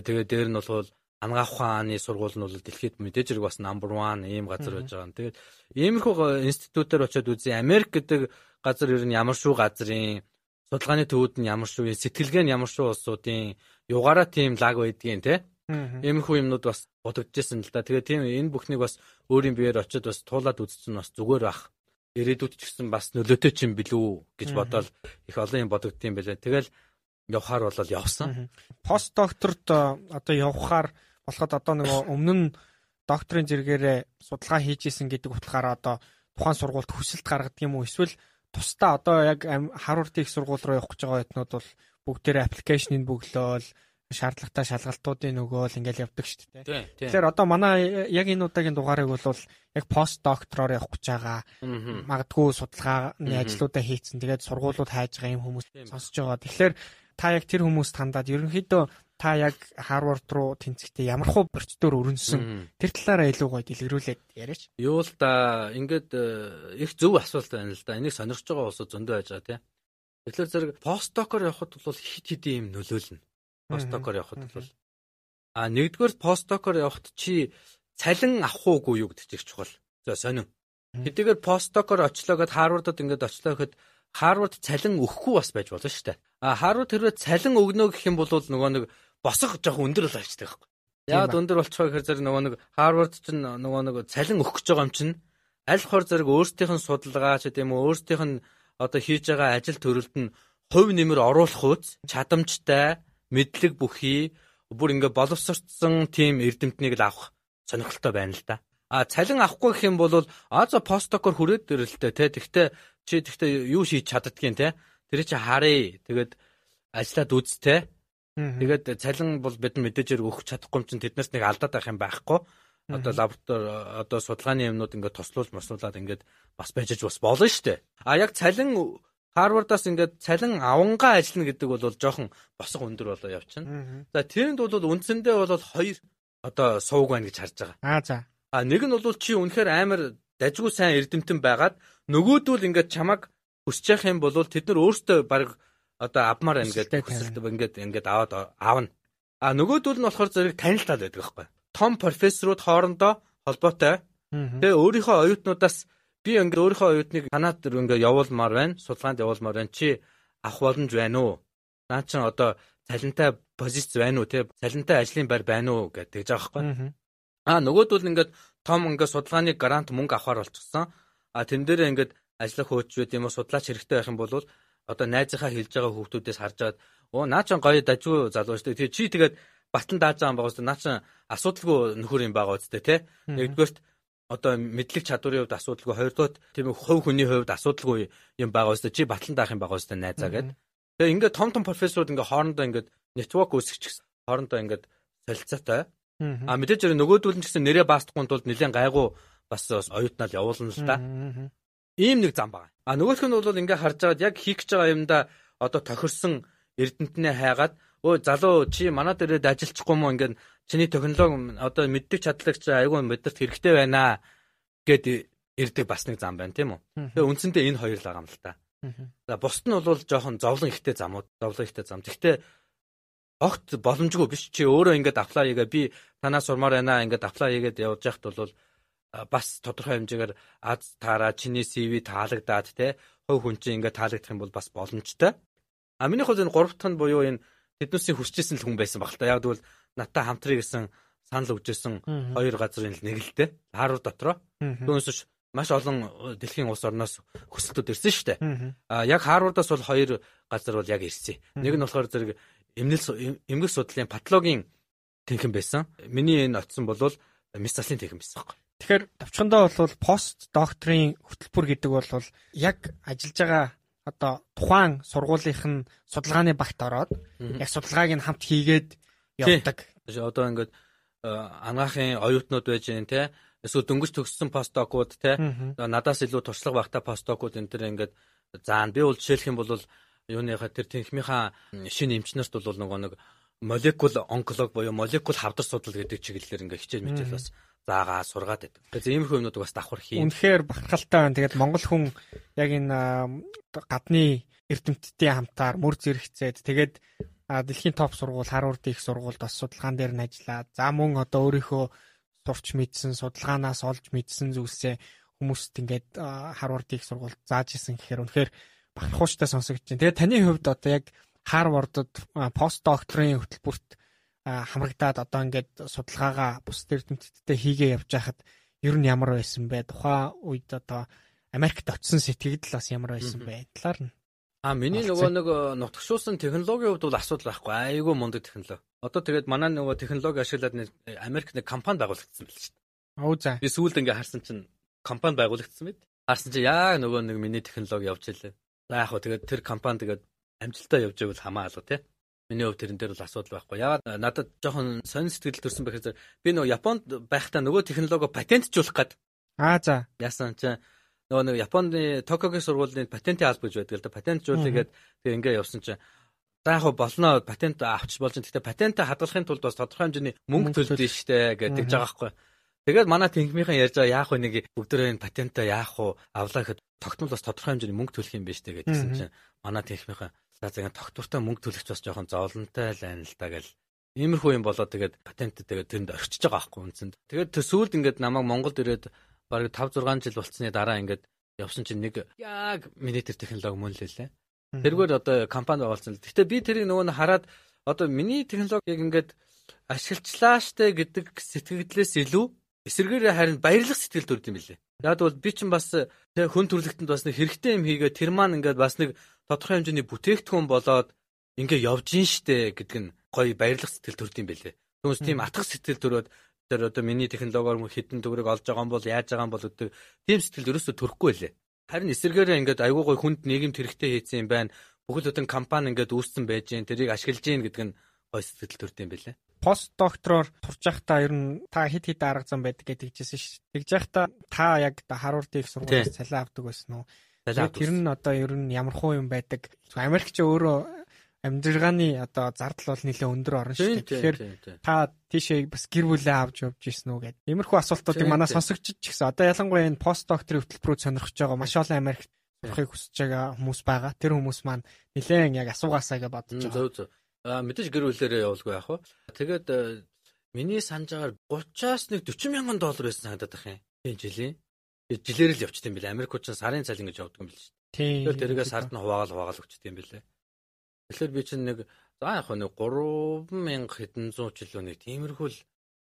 Тэгээд дээр нь бол ангаах ухааны сургууль нь бол дэлхийд мэдээж хэрэг бас number 1 ийм газар байж байгаа. Тэгээд иймэрхүү институтээр очиод үзье. Америк гэдэг газар ер нь ямар шүү газрын судалгааны төвүүд нь ямар шүү, сэтгэлгээ нь ямар шүү улсуудын югаараа тийм лаг байдгийн те. Иймэрхүү юмнууд бас бодогдчихсэн л да. Тэгээ тийм энэ бүхнийг бас өөрийн биеэр очиод бас туулаад үзсэн бас зүгээр бах. Ирээдүйд ч гэсэн бас нөлөөтэй ч юм билүү гэж бодоод их олон юм бодогдтiin байлаа. Тэгэл явхаар болол явсан. Пост докторт одоо явхаар болоход одоо нөгөө (coughs) өмнө нь докторийн зэрэгээрээ судалгаа хийж исэн гэдэг утгаараа одоо тухайн сургуульд хүсэлт гаргадаг юм уу эсвэл тусдаа одоо яг их сургууль руу явах гэж байгаа этнүүд бол бүгдээрээ аппликейшнийг бөглөөл шаардлагатай шалгалтуудын нөгөө л ингээл явдаг шүү дээ. Тэгэхээр одоо манай яг энэ удаагийн дугаарыг бол яг пост доктороор явах гэж байгаа. Магадгүй судалгааны ажлуудаа хийцэн. Тэгээд сургуулиуд хайж байгаа юм хүмүүс сонсож байгаа. Тэгэхээр та яг тэр хүмүүст хандаад ерөнхийдөө та яг Харвард руу тэнцэхдээ ямар хуу процедур өрнөсөн тэр талаараа илүү гоё дэлгэрүүлээд яриач. Юу л да ингээд э, их зөв асуулт байна л да. Энийг сонирхож байгаа улсууд зөндөө байж байгаа тийм. Тэгэхээр зэрэг постдокор явахад бол хит хитийн юм нөлөөлнө. Постдокор явахад бол а нэгдүгээр постдокор явахад чи цалин авах уугүй юу гэдэг чинь чухал. За сонин. Хэдийгээр постдокор очлоо гэд Харвардд ингээд очлоо гэхэд Харвард цалин өгөхгүй бас байж болно шүү дээ. А Харвард хэрвээ цалин өгнө гэх юм бол нөгөө нэг босох жоох өндөр л авчдаг байхгүй. Яагаад өндөр болчихоо гэхээр зэрэг нөгөө нэг Харвард ч нөгөө нэг цалин өгөх гэж байгаа юм чинь аль хор зэрэг өөрсдийнх нь судалгаа ч гэдэм үү өөрсдийнх нь одоо хийж байгаа ажил төрөлд нь хувь нэмэр оруулах үз чадамжтай мэдлэг бүхий бүр ингээ боловсрцсан тим эрдэмтнийг л авах сонирхолтой байна л да. А цалин авахгүй гэх юм бол а за постдокор хүрээд ирэлтэй те. Тэгтээ чи тэгтээ юу шийдэж чаддгийн те. Тэр чи харъя. Тэгээд ажиллаад үз те. Тэгээд цалин бол бид мэдээж өгөх чадахгүй юм чинь тэднээс нэг алдаад байх юм байхгүй. Одоо лаборатори одоо судалгааны юмнууд ингээд тослуулж мослуулад ингээд бас байжж бас болно шүү дээ. А яг цалин Харвардаас ингээд цалин авангаа ажиллана гэдэг бол жоохон босго өндөр болоо явчихна. За тэрэнд бол үндсэндээ бол хоёр одоо сууг байна гэж харж байгаа. Аа за. А нэг нь бол чи үнэхээр амар дажгүй сайн эрдэмтэн байгаад нөгөөдөл ингээд чамаг явах юм бол тэд нар өөрсдөө баг одоо авмаар ингээд хүсэлт ингээд ингээд аваад аавна. А нөгөөдөл нь болохоор зэрэг танилтал байдаг байхгүй. Том профессорууд хоорондоо холбоотой. Тэгээ өөрийнхөө оюутнуудаас би ингээд өөрийнхөө оюутныг танаад дэр ингээд явуулмаар байна. Судалгаанд явуулмаар байна. Чи авах боломж байна уу? Наа чин одоо цалинтай позиц байна уу? Тэ цалинтай ажлын байр байна уу гэдэг жаах байхгүй. А нөгөөдөл ингээд том ингээд судалгааны грант мөнгө авахар болчихсон. А тэн дээр ингээд ажиллах хөөч байт юм уу судлаач хэрэгтэй байх юм бол одоо найзынхаа хэлж байгаа хүүхдүүдээс харж аваад оо наа чин гоё дажгүй залуу шүү дээ. Чи тэгээд батан дааж байгаа юм байгаа шүү. Наа чин асуудалгүй нөхөр юм байгаа үстэй те. Нэгдүгээрт одоо мэдлэг чадварын хувьд асуудалгүй, хоёрдугаар тийм хувь хүний хувьд асуудалгүй юм байгаа үстэй. Чи батан даах юм байгаа үстэй найзаа гэдэг. Тэгээ ингээд том том профессорууд ингээд хоорондоо ингээд нэтворк үүсгэж хоорондоо ингээд солилцоотой. А мэдээж хэрэг нөгөөдүүл нь ч гэсэн нэрээ баасдахгүй тулд нэлээд гайгүй бас оюутнал явуулна л та. Ийм нэг зам байгаа. А нөгөөх нь бол ингээ харж байгаад яг хийх гэж байгаа юмда одоо тохирсон эрдэнтнээ хайгаад өө залуу чи манай дээрээ ажилчихгүй мó ингээ чиний технологи одоо мэддэг чадлагч айгүй мэдэрт хэрэгтэй байна гэд ирдэг бас нэг зам байна тийм үү. Тэгээ үндсэндээ энэ хоёр л байгаа юм л та. За бусд нь бол жоохон зовлон ихтэй замууд, зовлон ихтэй зам. Гэхдээ огт боломжгүй биш чи өөрөө ингээд аплай хийгээ би танаас сурмаар байна ингээд аплай хийгээд явж яхад бол бас тодорхой хэмжээгээр аз таараа чиний CV таалагдаад те хувь хүн чинь ингээд таалагдах юм бол бас боломжтой. А миний хувьд энэ гурав дахь нь буюу энэ тэднүүсийн хүсчээсэн л хүн байсан баг л та. Яг тэгвэл натаа хамтрыг гэсэн санал өгчээсэн хоёр газрын нэг л те. Харуу дотроо. Түүнээс маш олон дэлхийн улс орноос хүсэлтүүд ирсэн шүү дээ. А яг Харвардаас бол хоёр газар бол яг ирсэн. Нэг нь болохоор зэрэг эмнэл эмгэг судлалын патологийн тэнхэн байсан. Миний энэ очсон бол мис заслын тэнхэн байсан байхгүй. Тэгэхээр товчхондоо бол пост докторийн хөтөлбөр гэдэг бол яг ажиллаж байгаа одоо тухайн сургуулийнх нь судалгааны багт ороод яг судалгааг нь хамт хийгээд явдаг. Одоо ингээд э, анагаахын оюутнууд байж гэн те эсвэл дөнгөж төгссөн постдокууд те надаас илүү туршлага багтаа постдокууд энэ төр ингээд заана би бол жишээлх юм бол юуныхаа тэр тэнхмийнхаа шинэ эмчнэрт бол нөгөө нэг молекул онколог буюу молекул хавдар судал гэдэг чиглэлээр ингээ хичээл мэтэл бас заагаа сургаад байдаг. Тэгэхээр иймэрхүү юмнууд бас давхар хийн. Үнэхээр бахархалтай байна. Тэгээд Монгол хүн яг энэ гадны эрдэмтдийн хамтаар мөр зэрэгцээд тэгээд дэлхийн топ сургууль Харвард их сургуульд бас судалгаан дээр нь ажиллаад за мөн одоо өөрийнхөө сурч мэдсэн судалгаанаас олж мэдсэн зүйлсээ хүмүүст ингээд Харвард их сургуульд зааж исэн гэхээр үнэхээр бахархууштай сонсогдож байна. Тэгээд таны хувьд одоо яг Харвардд пост докторийн хөтөлбөрт хамрагдаад одоо ингээд судалгаагаа бус эрдэмтдтэй хийгээ явж байхад ер нь ямар байсан бэ? Тухайн үед одоо Америкт очисон сэтгэгдэл бас ямар байсан бэ? Талаар нь. А миний нөгөө нэг э, нутгшуулсан технологийн хувьд бол асуудал байхгүй. Айгүй мундаг технологи. Одоо тэгээд манай нөгөө технологи ашиглаад Америк нэг компани байгуулагдсан байл шүү дээ. Оо за. Би сүүлд ингээ харсан чинь компани байгуулагдсан байд. Харсан чинь яг нөгөө нэг миний технологи явж илээ. За яг хөө тэгээд тэр компани тэгээд амжилтаа явж байвал хамаа алга тий. Миний хувьд тэрэн дээр бол асуудал байхгүй. Ягаад надад жоохон сонир сэтгэл төрсэн бэхээр би нөгөө Японд байхдаа нөгөө технологи патентжуулах гээд. Аа за. Яасан чи нөгөө нэг Японы Токиогийн сургуулийн патентын алба гэж байдаг л да. Патентжуулъя гээд тэг ингээ явсан чи За яг болно патент авчиж болж. Гэхдээ патентаа хадгалахын тулд бас тодорхой хэмжээний мөнгө төлдөг штэ гэдэг жбайгаа байхгүй. Тэгээд манай тэнхмийнхэн ярьж байгаа яах вэ нэг бүгдөө энэ патентаа яах вэ авлаа гэхэд тогтмол бас тодорхой хэмжээний мөнгө төлөх юм байна штэ гэдгийгсэн чинь манай тэнхмийнхэн За за тогтвортой мөнгө төлөгч бас жоохон зовлонтой л байна л да гэл. Иймэрхүү юм болоод тэгээд патент тэгээд тэнд орчиж байгаа байхгүй үнсэнд. Тэгээд төсөөлд ингээд намайг Монголд ирээд бараг 5 6 жил болцсны дараа ингээд явсан чинь нэг яг минитер технологи мөн л лээ. Тэргээр одоо компани байгуулсан. Гэтэ би тэрийг нөгөө нь хараад одоо миний технологиг ингээд ашиглчлаа штэ гэдэг сэтгэлдлээс илүү эсэргээр харин баярлах сэтгэл төрд юм билээ. Яг бол би чинь бас хүн төрлөختөнд бас нэг хэрэгтэй юм хийгээ тэр маань ингээд бас нэг тодорхой хэмжээний бүтээгдэхүүн болоод ингээ явж ин штэ гэдэг нь гоё баярлах сэтгэл төрд юм бэлээ. Түүнээс тийм атгах сэтгэл төрөөд тэр одоо миний технологиор хитэн төгрөг олж байгаа юм бол яаж байгаа юм бол гэдэг тийм сэтгэл ерөөсө төрөхгүй лээ. Харин эсэргээрээ ингээд айгүй гоё хүнд нийгэмд хэрэгтэй хийсэн юм байна. Бүхэл бүтэн компани ингээд үүссэн байж гэн тэрийг ашиглаж гин гэдэг нь гоё сэтгэл төрд юм бэлээ. Пост доктороор турж байхдаа ер нь та хит хит арга зам байдаг гэдэг жисэн шүү. Тэгж байхдаа та яг Харвард их сургуулиас цалин авдаг байсан уу? Тэр нь одоо ер нь ямархуу юм байдаг. Америкч өөрөө амьдргааны одоо зардал бол нэлээд өндөр орно шүү дээ. Тэгэхээр та тийшээ бас гэр бүлээ авч явж ирсэн үү гэдэг. Иймэрхүү асуултуудыг манай сонсогчд ч гэсэн одоо ялангуяа энэ пост докторийн хөтөлбөрөөр сонирхож байгаа маш олон Америкт сурахыг хүсэж байгаа хүмүүс байгаа. Тэр хүмүүс маань нэлээд яг асуугаасаа гэж бодож байгаа. Зөв зөв. Аа мэдээж гэр бүлээрээ явуулгүй яах вэ? Тэгээд э, миний санаж байгаагаар 30-аас нэг 40 мянган доллар байсан санагдаад байх юм. Энэ жилийн жилээр л явчт юм билээ. Америкууд ч сарын цал ингэж явдаг юм билээ шүү дээ. Тэгэхээр тэргээ сард нь хуваагаал хуваагаал өгчт юм билээ. Тэгэхээр би чинь нэг за яг нэг 3000 хэдэн зуун жилөө нэг тиймэрхүү л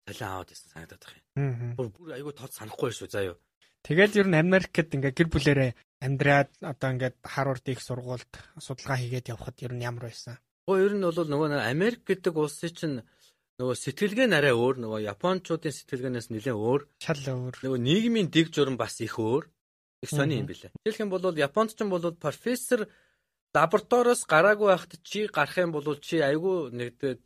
цалин аваад байсан санагдаад байх юм. Бүр бүр айгүй тод санахгүй шүү заа юу. Тэгэл ер нь Америкт ингээ гэр бүлэрээ амьдраад одоо ингээд Харвард их сургуульд судалгаа хийгээд явхад ер нь ямар байсан? Оо ер нь бол нөгөө Америк гэдэг улсын чинь нөгөө сэтгэлгээ нь арай өөр нөгөө японочдын сэтгэлгээнээс нэлээд өөр шал өөр нөгөө нийгмийн дэг журам бас их өөр их сони юм билээ. Жишээлх юм бол японд ч юм бол профессор лабораториос гараагүй байхад чи гарах юм бол чи айгүй нэгдээд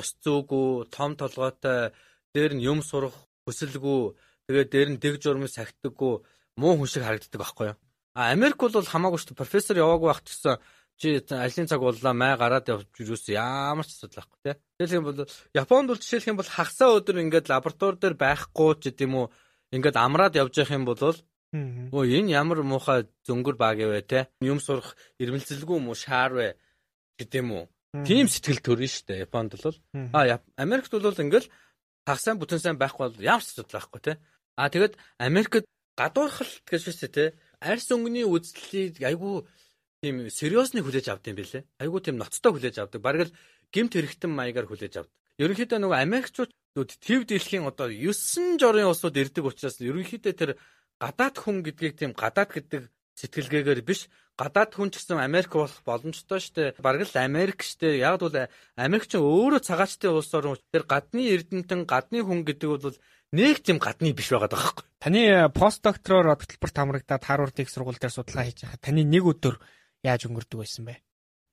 ёс зүйгүй том толгойтой дээр нь юм сурах хүсэлгүй тэгээд дээр нь дэг журмыг сахидаггүй муу хүн шиг харагддаг байхгүй юу? А Америк бол хамаагүй шүү дээ профессор яваагүй байхад гэсэн чи ажлын цаг боллоо май гараад явж юус ямар ч асуудал байхгүй тий. Тэгэл юм бол Японд бол жишээлх юм бол хагасаа өдөр ингээд лаборатори дээр байхгүй ч гэдэм үү ингээд амраад явж явах юм бол Өө энэ ямар муухай зөнгөр баг вэ те? Юм сурах ирмэлцэлгүй юм уу? Шаар вэ? Гэдэм үү тийм сэтгэл төрнө шүү дээ Японд бол. А Америкт бол ингээл хагасаа бүтэн сайн байхгүй бол ямар ч асуудал байхгүй те? А тэгэд Америкт гадуурхалт гэж шээ те? Арьс өнгөний үзлийг айгүй тийм сериосны хүлээж авд юм бэлээ. Айгуу тийм ноцтой хүлээж авдаг. Бараг л гимт хэрэгтэн маягаар хүлээж авдаг. Ерөнхийдөө нөгөө Америкчууд төв дэлхийн одоо 9 жорын улсууд ирдэг учраас ерөнхийдөө тэр гадаад хүн гэдгийг тийм гадаад гэдэг сэтгэлгээгээр биш гадаад хүн ч гэсэн Америк болох боломжтой штэ. Бараг л Америк штэ. Яг бол Америк ч өөрөө цагаачтай улс орн. Тэр гадны эрдэмтэн, гадны хүн гэдэг бол нэг тийм гадны биш байгаа байхгүй. Таны пост доктороор хөтөлбөрт хамрагдаад Харвард их сургууль дээр судалгаа хийж байхад таны нэг өдөр яаж өнгөрдөг байсан бэ?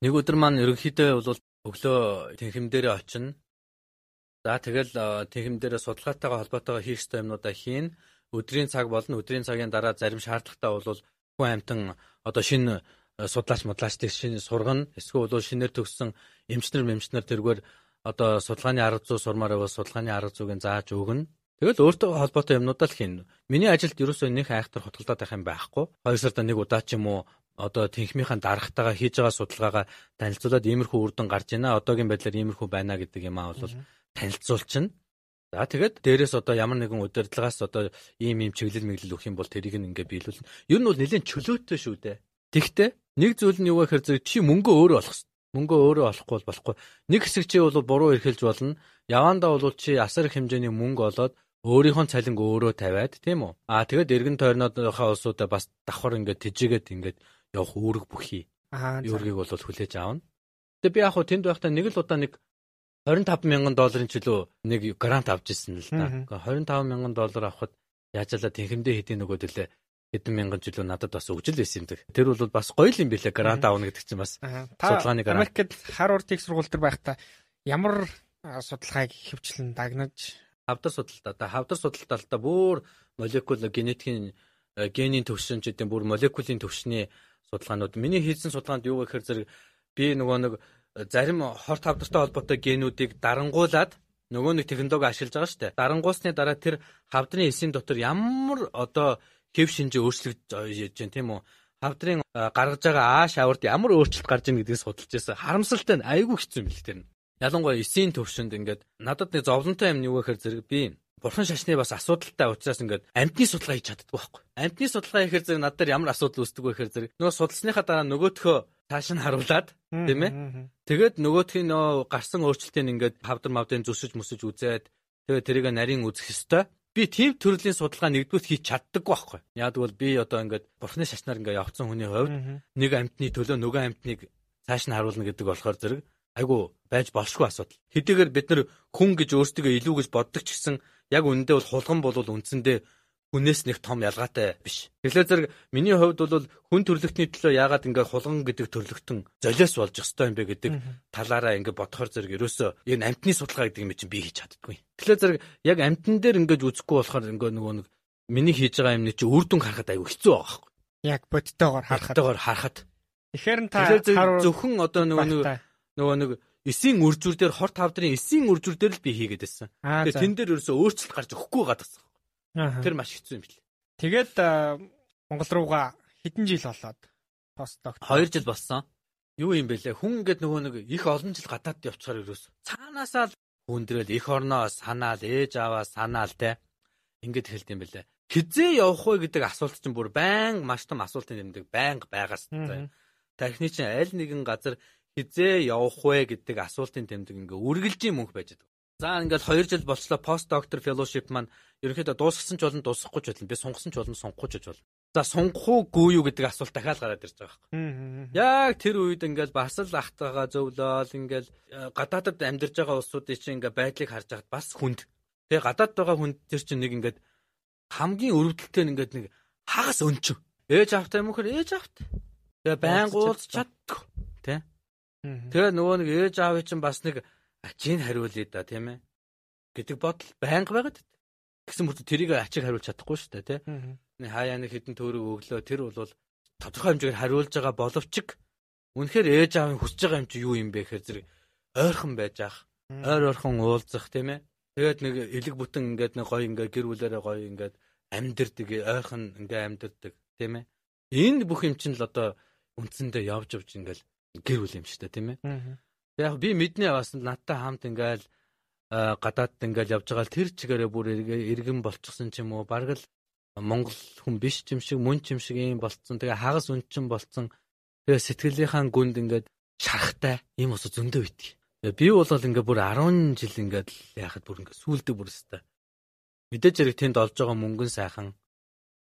Нэг өдөр маань ерөнхийдөө бол өглөө тэнхэм дээрээ очино. За тэгэл тэнхэм дээрээ судалгаатайгаа холбоотойгоо хийх ёстой юмнуудаа хийн. Өдрийн цаг болно. Өдрийн цагийн дараа зарим шаардлагатай бол хүн амтан одоо шинэ судлаач модлаачдыг шинэ сургана. Эсвэл шинээр төгссөн эмчнэр мэмчнэр тэргээр одоо судалгааны арга зүй сурмаар байвал судалгааны арга зүйг зааж өгнө. Тэгэл өөртөө холбоотой юмнуудаа л хийн. Миний ажилд ерөөсөө нэг айхтар хотголдоод байх юм байхгүй. Хоёр сарда нэг удаа ч юм уу одоо тэнхмийнхаа дарагтайгаа хийж байгаа судалгаагаа танилцуулаад иймэрхүү үр дүн гарч ийна. Одоогийн байдлаар иймэрхүү байна гэдэг юм аа бол танилцуулчихна. За тэгээд дээрэс одоо ямар нэгэн удирдлагаас одоо ийм ийм чиглэл мэглэл өгөх юм бол тэрийг ингээ биелүүлнэ. Ер нь бол нэлээд чөлөөтэй шүү дээ. Тэгтээ нэг зүйл нь юу гэхээр зэрэг чи мөнгө өөрөө олох хэрэгтэй. Мөнгө өөрөө олохгүй бол болохгүй. Нэг хэсэг чи бол буруу эрхэлж болно. Явандаа бол чи асар их хэмжээний мөнгө олоод өөрийнхөө цалинг өөрөө тавиад тийм үү? Аа тэгээд эргэн тойрныхоо улсуудаа бас давхар ингээд тижээгээд ингээд явах үүрэг бүхий. Үүргийг бол хүлээж аавна. Тэгээ би яг хуу тэнд байхдаа нэг л удаа нэг 25 мянган долларын чөлөө нэг грант авч ирсэн л да. 25 мянган доллар авахд яажаалаа тэнхэмдээ хэдийн нөгөөдөлөө хэдэн мянган жилөө надад бас өгжил байсан юм даа. Тэр бол бас гоё юм билээ грант аавна гэдэг чинь бас судалгааны грант. Америкт Harvard их сургууль төр байхдаа ямар судалгааг хөвчлэн дагнаж? Хавдар судалдаа да хавдар судалдаалтаа бүр молекул генетикийн э, генийн төвшин ч гэдэг бүр молекулын төвшний судалгаанууд. Миний хийсэн судалгаанд юу гэхээр зэрэг би нөгөө нэг зарим хорт хавдартай холбоотой генүүдийг дарангуулад нөгөө нэг технологи ашиглаж байгаа шүү дээ. Дарангуусны дараа тэр хавдрын эсийн дотор ямар одоо хэв шинжээ өөрчлөгдөж байна тийм үү? Хавдрын гаргаж байгаа ааш аварт ямар өөрчлөлт гарч ийн гэдгийг судалж байсан. Харамсалтай нь айгүй хэцүү юм л тэр нь. Ялангуяа эсийн төвшөнд ингээд надад нэг зовлонтой юм юу гэхээр зэрэг би бурхан шашны бас асуудалтай учраас ингээд амтны судалгаа хийж чаддгүй байхгүй. Амтны судалгаа хийхээр зэрэг надад ямар асуудал үүсдэг вэ гэхээр зэрэг нөгөө судалсныхаа дараа нөгөөтхөө цааш нь харуулад тийм ээ. Тэгээд нөгөөтхийн нөө гарсан өөрчлөлтийг ингээд хавдар мавдын зүсэж мөсөж үзээд тэгээд тэрийг нарийн үзэх ёстой. Би тийм төрлийн судалгаа нэгдүгээр хийж чаддаггүй байхгүй. Яг бол би одоо ингээд бурхны шашнаар ингээд явцсан хүний хувьд нэг амтны төлөө нөгөө амтныг цааш нь харуулна гэдэг болохоор зэрэг айгу байж болшгүй асуудал. Хэдийгээр бид нар хүн гэж өөрсдөө илүү гэж боддог ч гэсэн яг үнэндээ бол хулган бол үндсэндээ хүнээс нэг том ялгаатай биш. Тэглээ зэрэг миний хувьд бол хүн төрлөختний төлөө яагаад ингээд хулган гэдэг төрлөختөн золиос болж өстой юм бэ гэдэг талаараа ингээд бодохоор зэрэг ерөөсөө энэ амтны судалгаа гэдэг юм чинь би хийж чаддгүй. Тэглээ зэрэг яг амтан дээр ингээд үзэхгүй болохоор ингээд нөгөө нэг миний хийж байгаа юмны чинь үр дүн харахад аюу хэцүү байгаа байхгүй. Яг бодтойгоор харахад. Бодтойгоор харахад. Тэгэхээр та зөвхөн одоо нөгөө нэг нөгөө нэг эсийн үржүр дээр хорт хавдрын эсийн үржүр дээр л би хийгээд байсан. Тэгээ тэн дээр ерөөсөө өөрчлөлт гарч өгөхгүй гадагсан. Тэр маш хэцүү юм бэл. Тэгээд Монгол руугаа хэдэн жил болоод постдок 2 жил болсон. Юу юм бэлээ? Хүн ингээд нөгөө нэг их олон жил гадаад явчихаар ерөөс цаанаасаа л хүндрэл их орноо санаал ээж аваа санаал те. Ингээд хэлт юм бэлээ. Хизээ явах вэ гэдэг асуулт чинь бүр байн маш том асуултын нэмдэг байнга байгаас заяа. Тархины чинь аль нэгэн газар хизээ явах вэ гэдэг асуултын тэмдэг ингээ үргэлжийн мөнх байж байгаа. За ингээд 2 жил болчлоо пост доктор fellowship маань ерөнхийдөө дуусгасан ч болно дуусахгүй ч болно би сунгасан ч болно сунгахгүй ч болно. За сунгах уугүй юу гэдэг асуулт дахиад гараад ирж байгаа байхгүй. Яг тэр үед ингээд бас л ахтайгаа зөвлөөл ингээд э, гадаадд амьдарч байгаа улсуудын чинь ингээд байдлыг харж байхад бас хүнд. Тэгээ гадаад байгаа хүнд тэр чинь нэг ингээд хамгийн өрөвдөлтөй ингээд нэг хагас өнчөв. Ээж автаа юм хөр ээж авт. Тэгээ байн гуулж чаддаг. Тэ? Тэгээ нөгөө нэг ээж аавын чинь бас нэг ачийг хариулъя да тийм ээ. Гэдэг бодол байнга байгаад гэсэн мөртөө тэрийг ачиг хариулж чадахгүй шүү дээ тийм хаяа нэг хідэн төрөг өглөө тэр бол тодорхой хэмжээгээр хариулж байгаа боловч үнэхээр ээж аавын хүсэж байгаа юм чи юу юм бэ гэхээр зэрэг ойрхон байж ах. Ойр ойрхон уулзах тийм ээ. Тэгээд нэг элэг бүтэн ингээд нэг гоё ингээд гэр бүлэрээ гоё ингээд амьдэрдэг ойрхон ингээд амьдэрдэг тийм ээ. Энэ бүх юм чинь л одоо үндсэндээ явж явж ингээд гэр бүл юм шүү дээ тийм ээ Яг би мэднэ бас надтай хамт ингээл гадаадд ингээл явж байгаа л тэр чигээрээ бүр иргэн болчихсон ч юм уу бараг л Монгол хүн биш юм шиг мөн ч юм шиг юм болцсон. Тэгээ хагас үнчин болцсон. Тэгээ сэтгэлийнхаа гүнд ингээд шарахтай ийм ус зөндөө битгий. Би бол ингээ бүр 10 жил ингээд яхад бүр ингээ сүулдэг бүр өстэй. Мэдээж хэрэг тэнд олж байгаа мөнгөн сайхан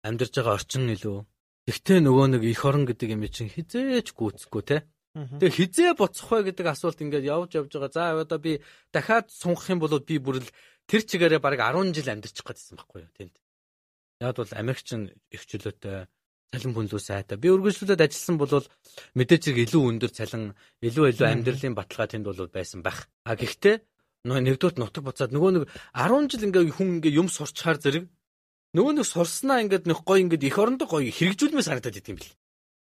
амьдарч байгаа орчин илүү. Гэхдээ нөгөө нэг эх орон гэдэг юм чинь хизээч гүцэхгүй те. Тэгээ хизээ буцах вэ гэдэг асуулт ингээд явж явж байгаа. За одоо би дахиад сунгах юм бол би бүр л тэр чигээрээ баг 10 жил амьдарчих гэдсэн байхгүй юу тэнд. Яг бол Америкч их чөлөөтэй цалин бүнлүү сайтай. Би үргэлжлүүлээд ажилласан бол мэдээж зэрэг илүү өндөр цалин, илүү илүү амьдралын баталгаа тэнд бол байсан байх. А гэхдээ нэгдүгээр нутаг буцаад нөгөө нэг 10 жил ингээ хүн ингээ юм сурчаар зэрэг нөгөө нэг сурснаа ингээд нөх гой ингээд их орондоо гой хэрэгжүүлмээр санагдаад идэм бил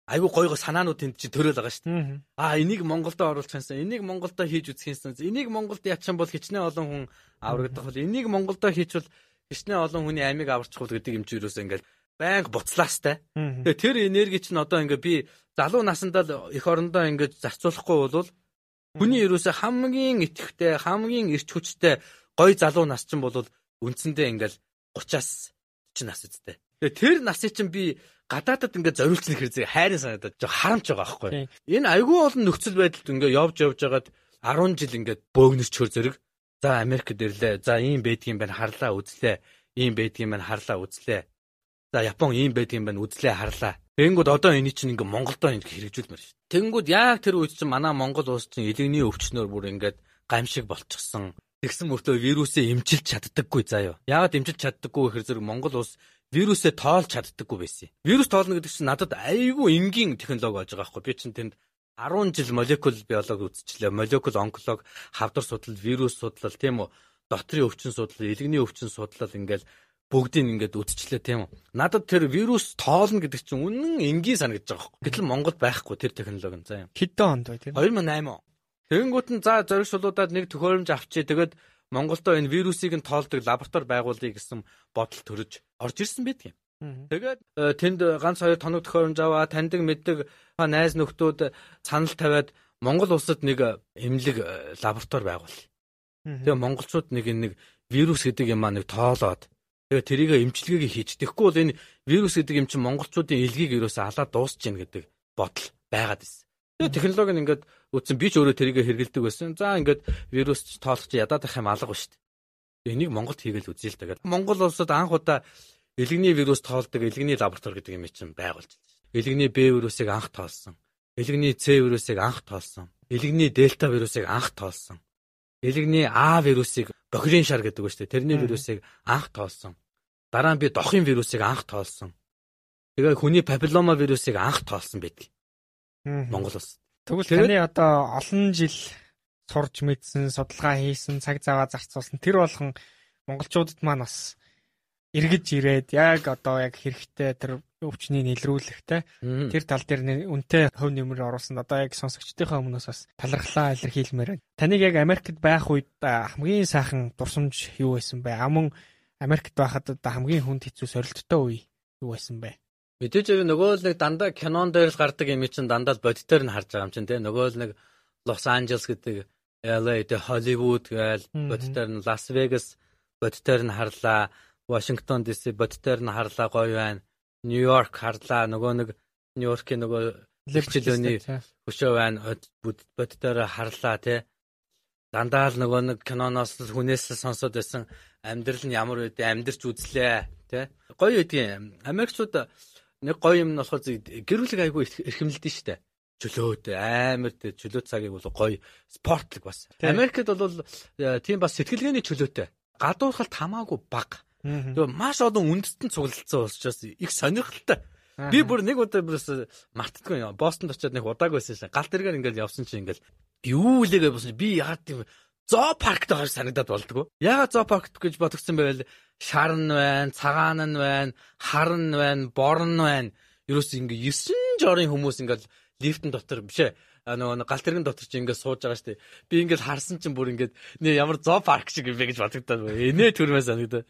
айгүй гой гой санаанууд тэнд чи төрөөл байгаа шүү дээ. Аа энийг Монголдо оруулах юмсан, энийг Монголдо хийж үзэх юмсан. Энийг Монголд ячсан бол хичнээн олон хүн аврагдах бол энийг Монголдо хийчвэл хичнээн олон хүний амийг аварчихвол гэдэг юм чи юуроос ингээл байнга буцлаастай. Тэгээ тэр энерги чинь одоо ингээ би залуу насандаа эх орондоо ингээ зарцуулахгүй бол хүний юуроос хамгийн итгэвтэй, хамгийн эрч хүчтэй гой залуу нас чинь бол үндсэндээ ингээл 30-аас 40 нас үстэй. Тэр насыг чинь би гадаадад ингээд зориулсан ихэр зэрэг хайрын санагдаад жоо харамч байгаа байхгүй. Энэ айгүй олон нөхцөл байдалд ингээд явж явж байгаад 10 жил ингээд бөөгнөс чөр зэрэг за Америкт ирлээ. За ийм байдгийн байна харлаа үзлээ. Ийм байдгийн байна харлаа үзлээ. За Япон ийм байдгийн байна үзлээ харлаа. Тэнгүүд одоо энэ чинь ингээ Монголдо ингэ хэрэгжүүлмээр шүү. Тэнгүүд яг тэр үед чинь манай Монгол улс чинь элэгний өвчнөр бүр ингээд гамшиг болчихсон. Тэгсэн мөртөө вирусээ эмчилж чаддаггүй заяа. Яагаад эмчилж чаддаггүй гэхээр зэрэг Монгол улс вирусээ тоолж чаддаггүй байсан. Вирус тоолно гэдэг чинь надад айгүй энгийн технологи болж байгаа байхгүй. Би чинь тэнд 10 жил молекул биологи үзчихлээ. Молекул онколог, хавдар судлал, вирус судлал тийм үү? Дотрийн өвчин судлал, илгэний өвчин судлал ингээл бүгдийг ингээд үтчлээ тийм үү. Надад тэр вирус тоолно гэдэг чинь үнэн энгийн санагдаж байгаа хөөх. Гэтэл Монголд байхгүй тэр технологи нь заа юм. Хэдэн онд бай тийм 2008 он. Тэгэнгүүт нь за зоригшлуудад нэг төхөөрөмж авчээ. Тэгээд Монголдо энэ вирусыг нь тоолдог лаборатори байгуулъя гэсэн бодол төрөж орж ирсэн байдаг юм. Тэгээд э, тэнд ганц хоёр тоног төхөөрөмж аваа таньдаг мэддэг найз нөхдүүд санал тавиад Монгол улсад нэг эмнэлэг э, лаборатори байгуул. Тэгээ монголчууд нэг нэг вирус гэдэг юм аа нэг тоолоод тэгээ тэрийг эмчилгээг хийж. Тэгэхгүй бол энэ вирус гэдэг юм чинь монголчуудын илгийг ерөөсөө алаад дуусч гин гэдэг бодол байгаад байсан. Тэгээ технологи нь ингээд үтсэн би ч өөрөө тэрийг хэрэгэлдэг байсан. За ингээд вирус тоолох чи ядаад ах юм алга ба шүү дээ. Энийг Монголд хийгээл үзье л да. Монгол улсад анх удаа элэгний вирус тоолдог элэгний лаборатори гэдэг юм чинь байгуулж байна. Элэгний Б вирусыг анх тоолсон. Элэгний С вирусыг анх тоолсон. Элэгний дельта вирусыг анх тоолсон. Элэгний А вирусыг бохирын шар гэдэг ба дээ. Тэрний вирусыг анх тоолсон. Дараа нь би дохын вирусыг анх тоолсон. Тэгээ хүний папиллома вирусыг анх тоолсон байдаг. Монгол улс. Тэгвэл таны одоо олон жил сурж мэдсэн, судалгаа хийсэн, цаг заваа зарцуулсан тэр болгон монголчуудад маань бас эргэж ирээд яг одоо яг хэрэгтэй тэр өвчнийг нэлрүүлэхтэй тэр тал дээр үнтэй хөв нэмэр оруулсан одоо яг сонсогчдийнхаа өмнөөс бас талархлаа илэрхийлмээр байна. Таныг яг Америкт байх үед хамгийн сайхан дурсамж юу байсан бэ? Амун Америкт байхад одоо хамгийн хүнд хэцүү сорилттой үе юу байсан бэ? Мэдээж нөгөө л нэг дандаа кинон дээр л гардаг юм чинь дандаа л бодитоор нь харж байгаа юм чинь те нөгөө л нэг Лос Анжелес гэдэг LA тэ Холливуд гээл бодитоор нь Лас Вегас бодитоор нь харлаа Вашингтон DC бодитоор нь харлаа гоё байна. Нью-Йорк харлаа. Нөгөө нэг Нью-Йоркийн нөгөө лэгчлөөний хөшөө байна. Бодитоор харлаа те дандаа л нөгөө нэг киноноос л хүнээс л сонсоод байсан амьдрал нь ямар вэ? Амьдрч үзлээ те гоё үдгийн Америкчууд нэг гоё юм нь болохоор гэрүүлэг айгүй эрхэмлдэг шүү дээ. Чөлөөт амар тэ чөлөө цагийг бол гоё спортлог бас. Америкт бол э, тийм бас сэтгэлгээний чөлөөтэй. Гадуурхалт хамаагүй бага. Тэгээ маш олон үндэстэн цуглалцсан учраас их сонирхолтой. Би бүр нэг удаа бүрээс мартдаггүй юм. Бостонд очиод нэг удааг байсан шин. Галт тэргээр ингээл явсан чинь ингээл юу лээгээ болсон. Би яагаад тийм зоо паркт байгаа санагдаад болдгоо. Яагаад зоо паркт гэж бодгсон байвал шарн байна, цагаан нь байна, харн байна, борн байна. Ерөөс ингээ 9 жорын хүмүүс ингээл лифтэн дотор бишээ нөгөө гал тэрэгэн дотор чи ингээд сууж байгаа штеп. Би ингээд харсан чинь бүр ингээд нэ ямар зоо парк шиг юм бэ гэж бодогдоод. Энэ төрмөөс санагдаа.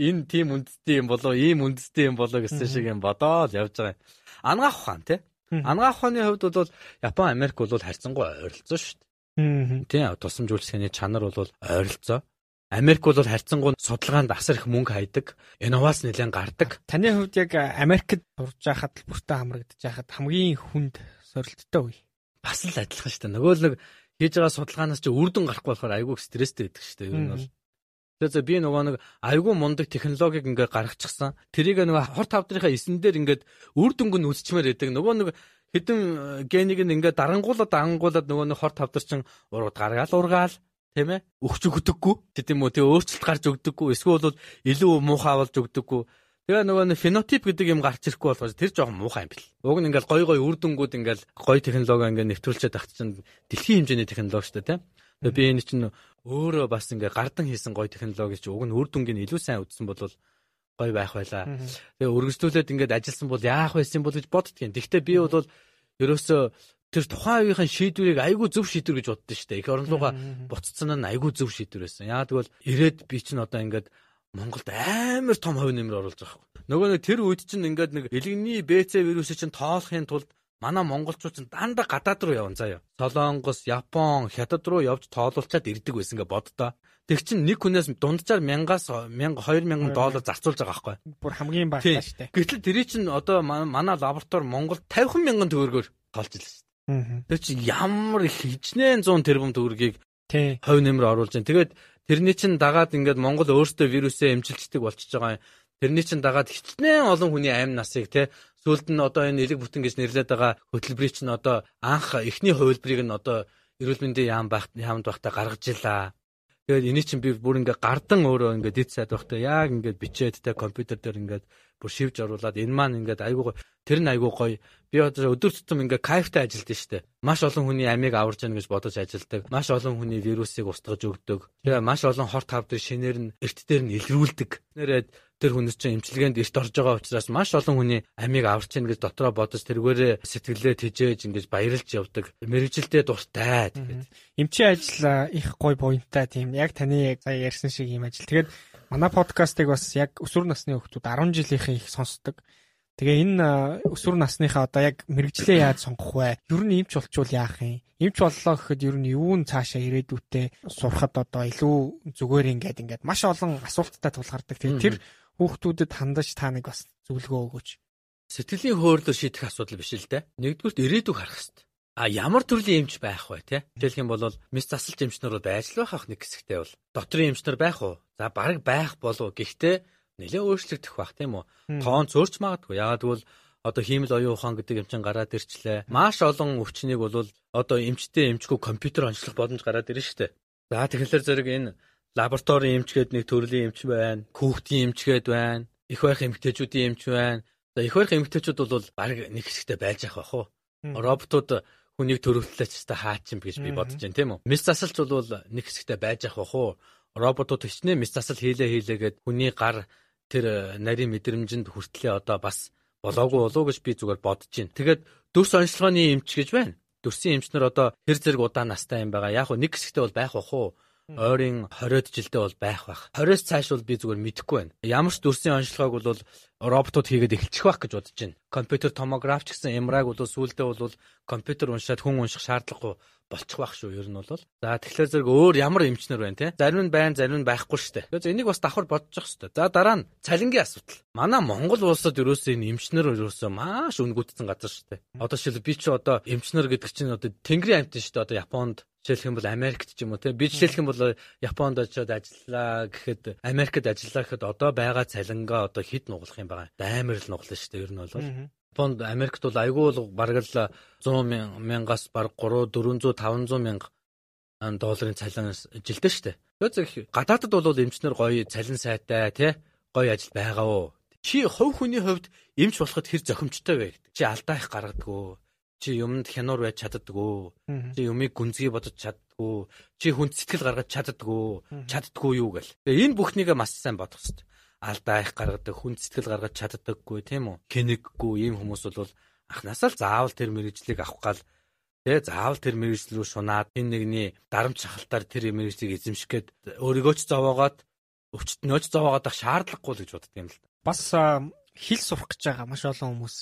Энэ тийм үндэстэй юм болоо, ийм үндэстэй юм болоо гэсэн шиг юм бодоод явж байгаа юм. Ангаах ухаан тий. Ангаах ухааны хувьд бол Япон, Америк бол харьцангуй ойролцоо шүү дээ. Тийм тусламжуулсны чанар бол ойролцоо. Америк бол харьцангуй судалгаанд асар их мөнгө хайдаг, инновац нэлээд гардаг. Таны хувьд яг Америкт сурж байхад л бүртээ хамрагдаж байхад хамгийн хүнд сорилттой үе. Бас л адилхан шүү дээ. Нөгөө л нэг хийж байгаа судалгаанаас чи үр дүн гарахгүй болохоор айгүй стресстэй байдаг шүү дээ. Ер нь бол. Тэгэхээр би нөгөө нэг айгүй мундаг технологиг ингээд гаргачихсан. Тэрийг нөгөө хор тавдрынхаа эсэн дээр ингээд үр дүнг нь үсчмээр байдаг. Нөгөө нэг хэдэн генийг ингээд дарангуулаад ангуулад нөгөө нэг хор тавдар чин урууд гаргаал ургаал тийм ээ өгч өгдөггүй тийм үү тэгээ өөрчлөлт гарч өгдөггүй эсвэл илүү муухай болж өгдөггүй тэгээ нөгөө нэг фенотип гэдэг юм гарч ирэхгүй болгож тэр жоохон муухай юм бэл уг нь ингээл гой гой үр дүнгууд ингээл гой технологи ингээл нэвтрүүлчихэд тагт чинь дэлхийн хэмжээний технологи шүү дээ тийм тэгээ би энэ чинь өөрөө бас ингээ гардан хийсэн гой технологи чи уг нь үр дүнгийн илүү сайн үзсэн бол гой байх байлаа тэгээ өргөжлүүлээд ингээд ажилласан бол яах байсан бол гэж боддгийн тэгвэл би бол ерөөсөө тэр тухайн үеийн шийдвэрийг айгүй зөв шийдвэр гэж боддоо шүү дээ. Их орон руугаа буцсан нь айгүй зөв шийдвэр байсан. Яа тэгвэл ирээд би чинь одоо ингээд Монголд амар том хувь нэмэр оруулж байгаа юм. Нөгөө нэг тэр үед чинь ингээд нэг элэгний БЦ вирусыг чинь тоолохын тулд манай монголчууд чинь дандаа гадаад руу явна заяа. Солонгос, Япон, Хятад руу явж тоолуулчаад ирдэг байсан гэ боддоо. Тэг чин нэг хүнээс дунджаар 1000-аас 1000 2000 доллар зарцуулж байгаа байхгүй. Бүр хамгийн бага дээ. Гэтэл тэр чинь одоо манай лаборатори Монголд 50 мянган төгрөгөөр тоолж илсэн шүү Тэр чи ямар их хичнээн 100 тэрбум төгрөгийг хувь нэмэр оруулж байна. Тэгээд тэрний чин дагаад ингээд Монгол өөртөө вирусээ эмчилждэг болчихж байгаа юм. Тэрний чин дагаад хичнээн олон хүний амь насыг тий сүүлд нь одоо энэ элэг бүтэн гэж нэрлээд байгаа хөтөлбөрийг чинь одоо анх эхний хувилбарыг нь одоо эрүүл мэндийн яам байх яамд байхдаа гаргаж илаа. Тэгээд эний чинь би бүр ингээ гардан өөрөө ингээ дид сайд байхдаа яг ингээ бичээд те компьютер дээр ингээ бүр шивж оруулаад энэ маань ингээд айгуу тэр нь айгуу гоё. Би одоо өдөр тутам ингээ кайфтай ажилддаг штэ. Маш олон хүний амийг аварж яана гэж бодож ажилдаг. Маш олон хүний вирусыг устгаж өгдөг. Тэгээ маш олон хорт хавдрын шинээр нь эрт дээр нь илрүүлдэг. Нэрээд тэр хүнс чинь эмчилгээнд эрт орж байгаа учраас маш олон хүний амийг аварч ийн гэж дотроо бодож тэргээрээ сэтгэлээ тэжээж ингэж баярлж явдаг. Мэргэжилдээ дуртай тэгээд эмчийн ажил их гой буянтай тийм яг таны сая ярьсан шиг юм ажил. Тэгээд манай подкастыг бас яг өсвөр насны хүмүүс 10 жилийнхэн их сонсдог. Тэгээ энэ өсвөр насныхаа одоо яг мэрэгжлээ яаж сонгох вэ? Ер нь эмч болчвол яах юм? Эмч боллоо гэхэд ер нь юу н цаашаа ирээдүйтэй сурахад одоо илүү зүгээр ингээд ингээд маш олон асуулттай тулгардаг. Тэгээ тэр хүүхдүүдэд хандаж та нэг бас зөвлөгөө өгөөч. Сэтгэлийн хөөрлөөр шийдэх асуудал биш л дээ. Нэгдүгээр ирээдүг харах хэрэгтэй. А ямар төрлийн эмч байх вэ те? Жишээлх юм бол мис засалч эмчнэр байж л байх ах нэг хэсэгтэй бол. Дотрийн эмчнэр байх уу? За баг байх болов. Гэхдээ нэлээ өөрчлөгдөх байх тийм үү? Тоон зөрч магадгүй. Ягаад гэвэл одоо хиймэл оюун ухаан гэдэг эмчин гараад ирчлээ. Маш олон өвчнийг бол одоо эмчтэй эмчгүй компьютер онцлох боломж гараад ирнэ шүү дээ. За тэгэхээр зэрэг энэ лабораторийн эмчгээд нэг төрлийн эмч байна, хүүхдийн эмчгээд байна, их байх эмгтээчүүдийн эмч байна. За их байх эмгтээчүүд бол баг нэг хэсэгтээ байж ах байх уу? Роботууд хүнийг төрөвтлөөч та хаачин гэж би бодож байна тийм үү? Мис засалч бол нэг хэсэгтээ байж ах байх уу? Роботууд хичнээн мис засал хийлээ хийлээгээд хүний гар тэр нарийн мэдрэмжинд хүртлээ одоо бас болоогүй болов гэж би зүгээр бодож байна. Тэгээд дүрс онцлогооны эмч гэж байна. Дүрсийн эмчнэр одоо хэр зэрэг удаан настай юм байгаа. Яг нэг хэсэгтээ бол байх бах уу? ойрын 20-од жилдээ бол байх бах. 20-оос цааш бол би зүгээр мэдэхгүй байна. Ямар ч дүрсийн онцлогоог бол роботууд хийгээд эхэлчих байх гэж бодож байна. Компьютер томограф ч гэсэн MRI-г бол сүүлдээ бол компьютер уншаад хүн унших шаардлагагүй болчих байх шүү ер нь бол. За тэгэхээр зэрэг өөр ямар эмчнэр байна те? Зарим нь байна, зарим нь байхгүй дээ. Тэгэхээр энийг бас давхар бодчих хэвээр. За дараа нь цалингийн асуудал. Манай Монгол улсад ерөөсөө энэ эмчнэр ерөөсөө маш үнгүйтсэн газар дээ. Одоо шил би чи одоо эмчнэр гэдэг чинь одоо тэнгэрийн шүү дээ. Одоо Японд жишээлх юм бол Америкт ч юм уу те би жишээлх юм бол Японд очиод ажиллаа гэхэд Америкт ажиллаа гэхэд одоо байгаа цалингаа одоо хэд нуглах юм байгаа. Амар л нуглаа шүү дээ ер нь бол. Японд Америкт бол айгүй бол бараг л 100 мянгаас бараг 3 400 500 мянга долларын цалин жилдээ шүү дээ. Тэгэхээр гадаадд бол эмчнэр гоё цалин сайтай тий гоё ажил байгаа уу? Чи хувь хүний хувьд эмч болоход хэр зохимжтой вэ гэдэг. Чи алдаа их гаргадаггүй чи юмд хянуур байж чаддаггүй. Чи юмыг гүнзгий бодож чаддаггүй. Чи хүнд сэтгэл гаргаж чаддаггүй. Чаддаггүй юу гэл. Энэ бүхнийг маш сайн бодох хэрэгтэй. Алдаа их гаргадаг, хүнд сэтгэл гаргаж чаддаггүй тийм үү? Хэнэггүй ийм хүмүүс бол анхнаасаа л заавал тэр мэрэгжлийг авах гал тэгээ заавал тэр мэрэгжил рүү шунаад энэ нэгний дарамт шахалтаар тэр мэрэгжлийг эзэмших гээд өөрийгөө ч зовоогоод өвчтнөөч зовоогоод ах шаардлагагүй л гэж боддог юм л да. Бас хэл сурах гэж байгаа маш олон хүмүүс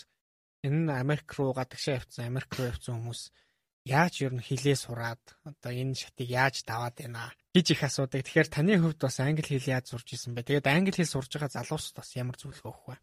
энэ Америк руу гадагшаа явцсан Америк руу явцсан хүмүүс яаж ер нь хилээ сураад одоо энэ шатыг яаж даваад байна гэж их асуудаг. Тэгэхээр таны хувьд бас англи хэл яаж сурж исэн бэ? Тэгээд англи хэл сурж байгаа залуусд бас ямар зөвлөгөө өгөх вэ?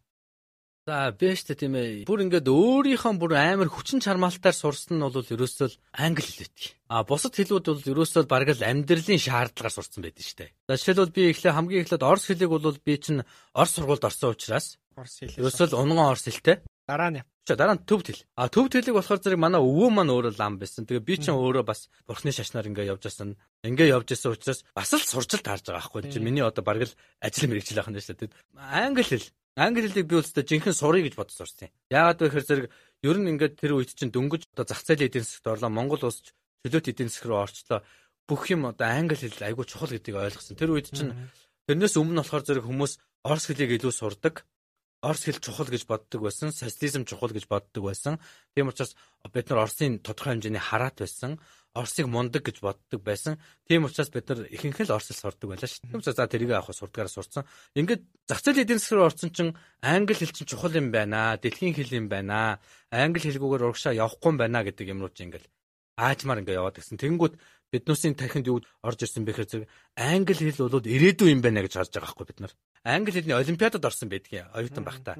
За би штэ тийм ээ. Бүр ингээд өөрийнхөө бүр амар хүчин чармаалтаар сурсан нь бол ерөөсөө англи хэл байдаг. А бусад хэлүүд бол ерөөсөө бараг л амьдралын шаардлагаар сурсан байдаг штэ. За жишээлбэл би эхлээ хамгийн эхлээд орс хэлийг бол би чинь орс сургуульд орсон учраас орс хэл ерөөсөө унган орс хэлтэй. Дараа нь За дараа нь төвд хэл. А төвд хэлийг болохоор зэрэг манай өвөө маань өөрөө лам байсан. Тэгээ би ч өөрөө бас бурхны шашнаар ингээ явж байсан. Ингээ явж байсан учраас бас л сурч л таарж байгаа байхгүй. Чи миний одоо бараг л ажил мэрэгжил ахын шүү дээ. Англи хэл. Англи хэлийг би өөртөө жинхэнэ сурыг гэж бодож сурсан. Яагаад вэ гэхээр зэрэг ер нь ингээд тэр үед чинь дөнгөж одоо зах зээлийн эдийн засгт орлоо Монгол улс чөлөөт эдийн засаг руу орчлоо. Бүх юм одоо англи хэл айгүй чухал гэдгийг ойлгосон. Тэр үед чинь тэрнээс өмнө болохоор зэрэг хүмүүс орос хэлийг илүү сурдаг Орос хэл чухал гэж боддог байсан, социализм чухал гэж боддог байсан. Тийм учраас бид нар Оросын тодорхой хэмжээний хараат байсан. Оросыг мундаг гэж боддог байсан. Тийм учраас бид нар ихэнх л орос хэл сурдаг байлаа шүү. Тийм учраас за тэрийг авах сурдгаараа сурцсан. Ингээд зах зээлийн эдийн засгаар орсон чинь англи хэл чинь чухал юм байна. Дэлхийн хэл юм байна. Англи хэлгүйгээр урагшаа явахгүй юм байна гэдэг чинь ингээд аажмаар ингээд яваад гисэн. Тэнгүүд биднүүсийн тархинд юу орж ирсэн бэхээр зэрэг англи хэл бол ирээдүй юм байна гэж харж байгаа байхгүй бид нар англи хэлний олимпиадад орсон байдгийг оюутан байхдаа.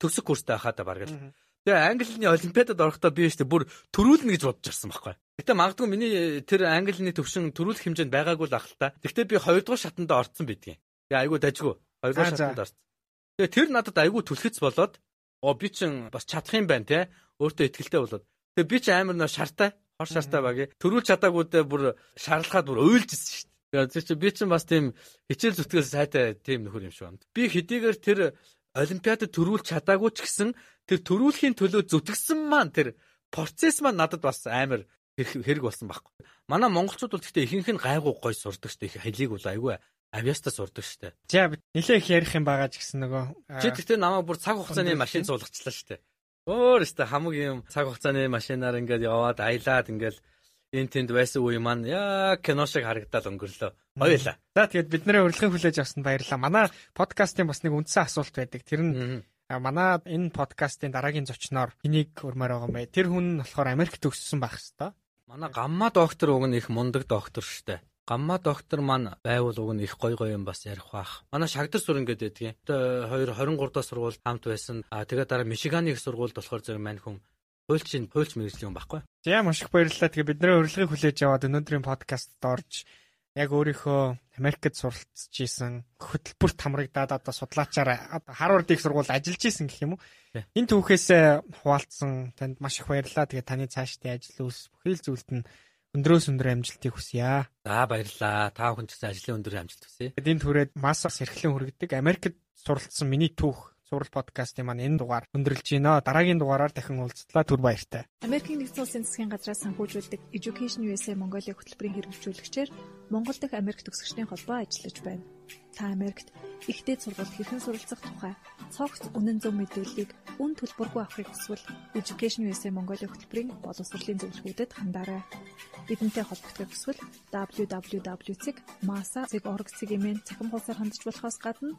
Төгсөх курстай байхадаа бараг л. Тэгээ англи хэлний олимпиадад орохдоо би өштэй бүр төрүүлнэ гэж бодож ирсэн байхгүй. Гэтэ магадгүй миний тэр англи хэлний төвшин төрүүлэх хэмжээнд байгаагүй л ах л та. Гэтэ би 2 дугаар шатанд орсон байдгийг. Тэгээ айгүй дажгүй. 2 дугаар шатанд орсон. Тэгээ тэр надад айгүй түлхэц болоод оо би чин бас чадах юм байна те. Өөртөө ихтэй болоод. Тэгээ би чи амар нөө шартай хор шартай багий. Төрүүлж чадаагүйдээ бүр шаарлахад бүр уйлжсэн шүү дээ. Тэгээд чи би чинь бас тийм хичээл зүтгэл сайтай тийм нөхөр юм шиг байна. Би хэдийгээр тэр олимпиадад төрүүлж чадаагүй ч гэсэн тэр төрүүлэхийн төлөө зүтгэсэн маань тэр процесс маань надад бас амар хэрэг болсон байхгүй. Манай монголчууд бол гэхдээ ихэнх нь гайгүй гой сурдаг штэ их хэлийг бол айгүй авьяаста сурдаг штэ. За нилээ их ярих юм байгаа ч гэсэн нөгөө чи гэхдээ намайг бүр цаг хугацааны машин суулгачлаа штэ. Өөр штэ хамаг юм цаг хугацааны машинаар ингээд яваад аялаад ингээд энэ тэнд байсан үе маань яг кино шиг харагдаад өнгөрлөө. Хоёулаа. За тэгээд бидний урилгын хүлээж авсанд баярлалаа. Манай подкастын бас нэг үндсэн асуулт байдаг. Тэр нь манай энэ подкастын дараагийн зочноор энийг өрмөр байгаа юм бай. Тэр хүн нь болохоор Америкт төгссөн байх хэвээр. Манай гамма доктор уг нь их мундаг доктор штэ. Гамма доктор маань байвал уг нь их гой гой юм бас ярих бах. Манай шагдар сур ингээд байдгийн. Тэгээ 2 23 дахь сургууль хамт байсан. А тэгээ дараа Мишиганы их сургуульд болохоор зэрэг мань хүн хуульчин хуульч мэрэгжлийн юм баггүй. За маш их баярлалаа. Тэгээ бидний урилгыг хүлээж аваад өнөөдрийн подкастт орж яг өөрийнхөө Америкт суралцж исэн хөтөлбөрт хамрагдаад одоо судлаачаар Харвард их сургууль ажиллаж исэн гэх юм уу. Энэ түүхээс хуваалцсан танд маш их баярлалаа. Тэгээ таны цаашдын ажил үйлс бүхэл зүйлд нь өндрөөс өндөр амжилтыг хүсье. За баярлалаа. Та бүхэн ч гэсэн ажлын өндөр амжилт хүсье. Эдийн түрээд масс эрхлэн хүргэдэг Америкт суралцсан миний түүх Сурал подкастын маань энэ дугаар өндөрлж байна. Дараагийн дугаараар дахин уулзтлаа түр баяртай. Америкийн нэгдсэн улсын засгийн газраас санхүүжүүлдэг Education USA Mongolia хөтөлбөрийн хэрэгжүүлэгчээр Монгол дахь Америк төгсөгчдийн холбоо ажиллаж байна. Та Америкт ихтэй сургалт хэрхэн суралцах тухай цогц үнэн зөв мэдээллийг үн төлбөргүй авахыг хүсвэл Education USA Mongolia хөтөлбөрийн боловсролын зөвлөгөөдөд хандаарай. Бидэнтэй холбогдох хүсвэл www.masa.org-ийн цахим хуудасаар хандж болохоос гадна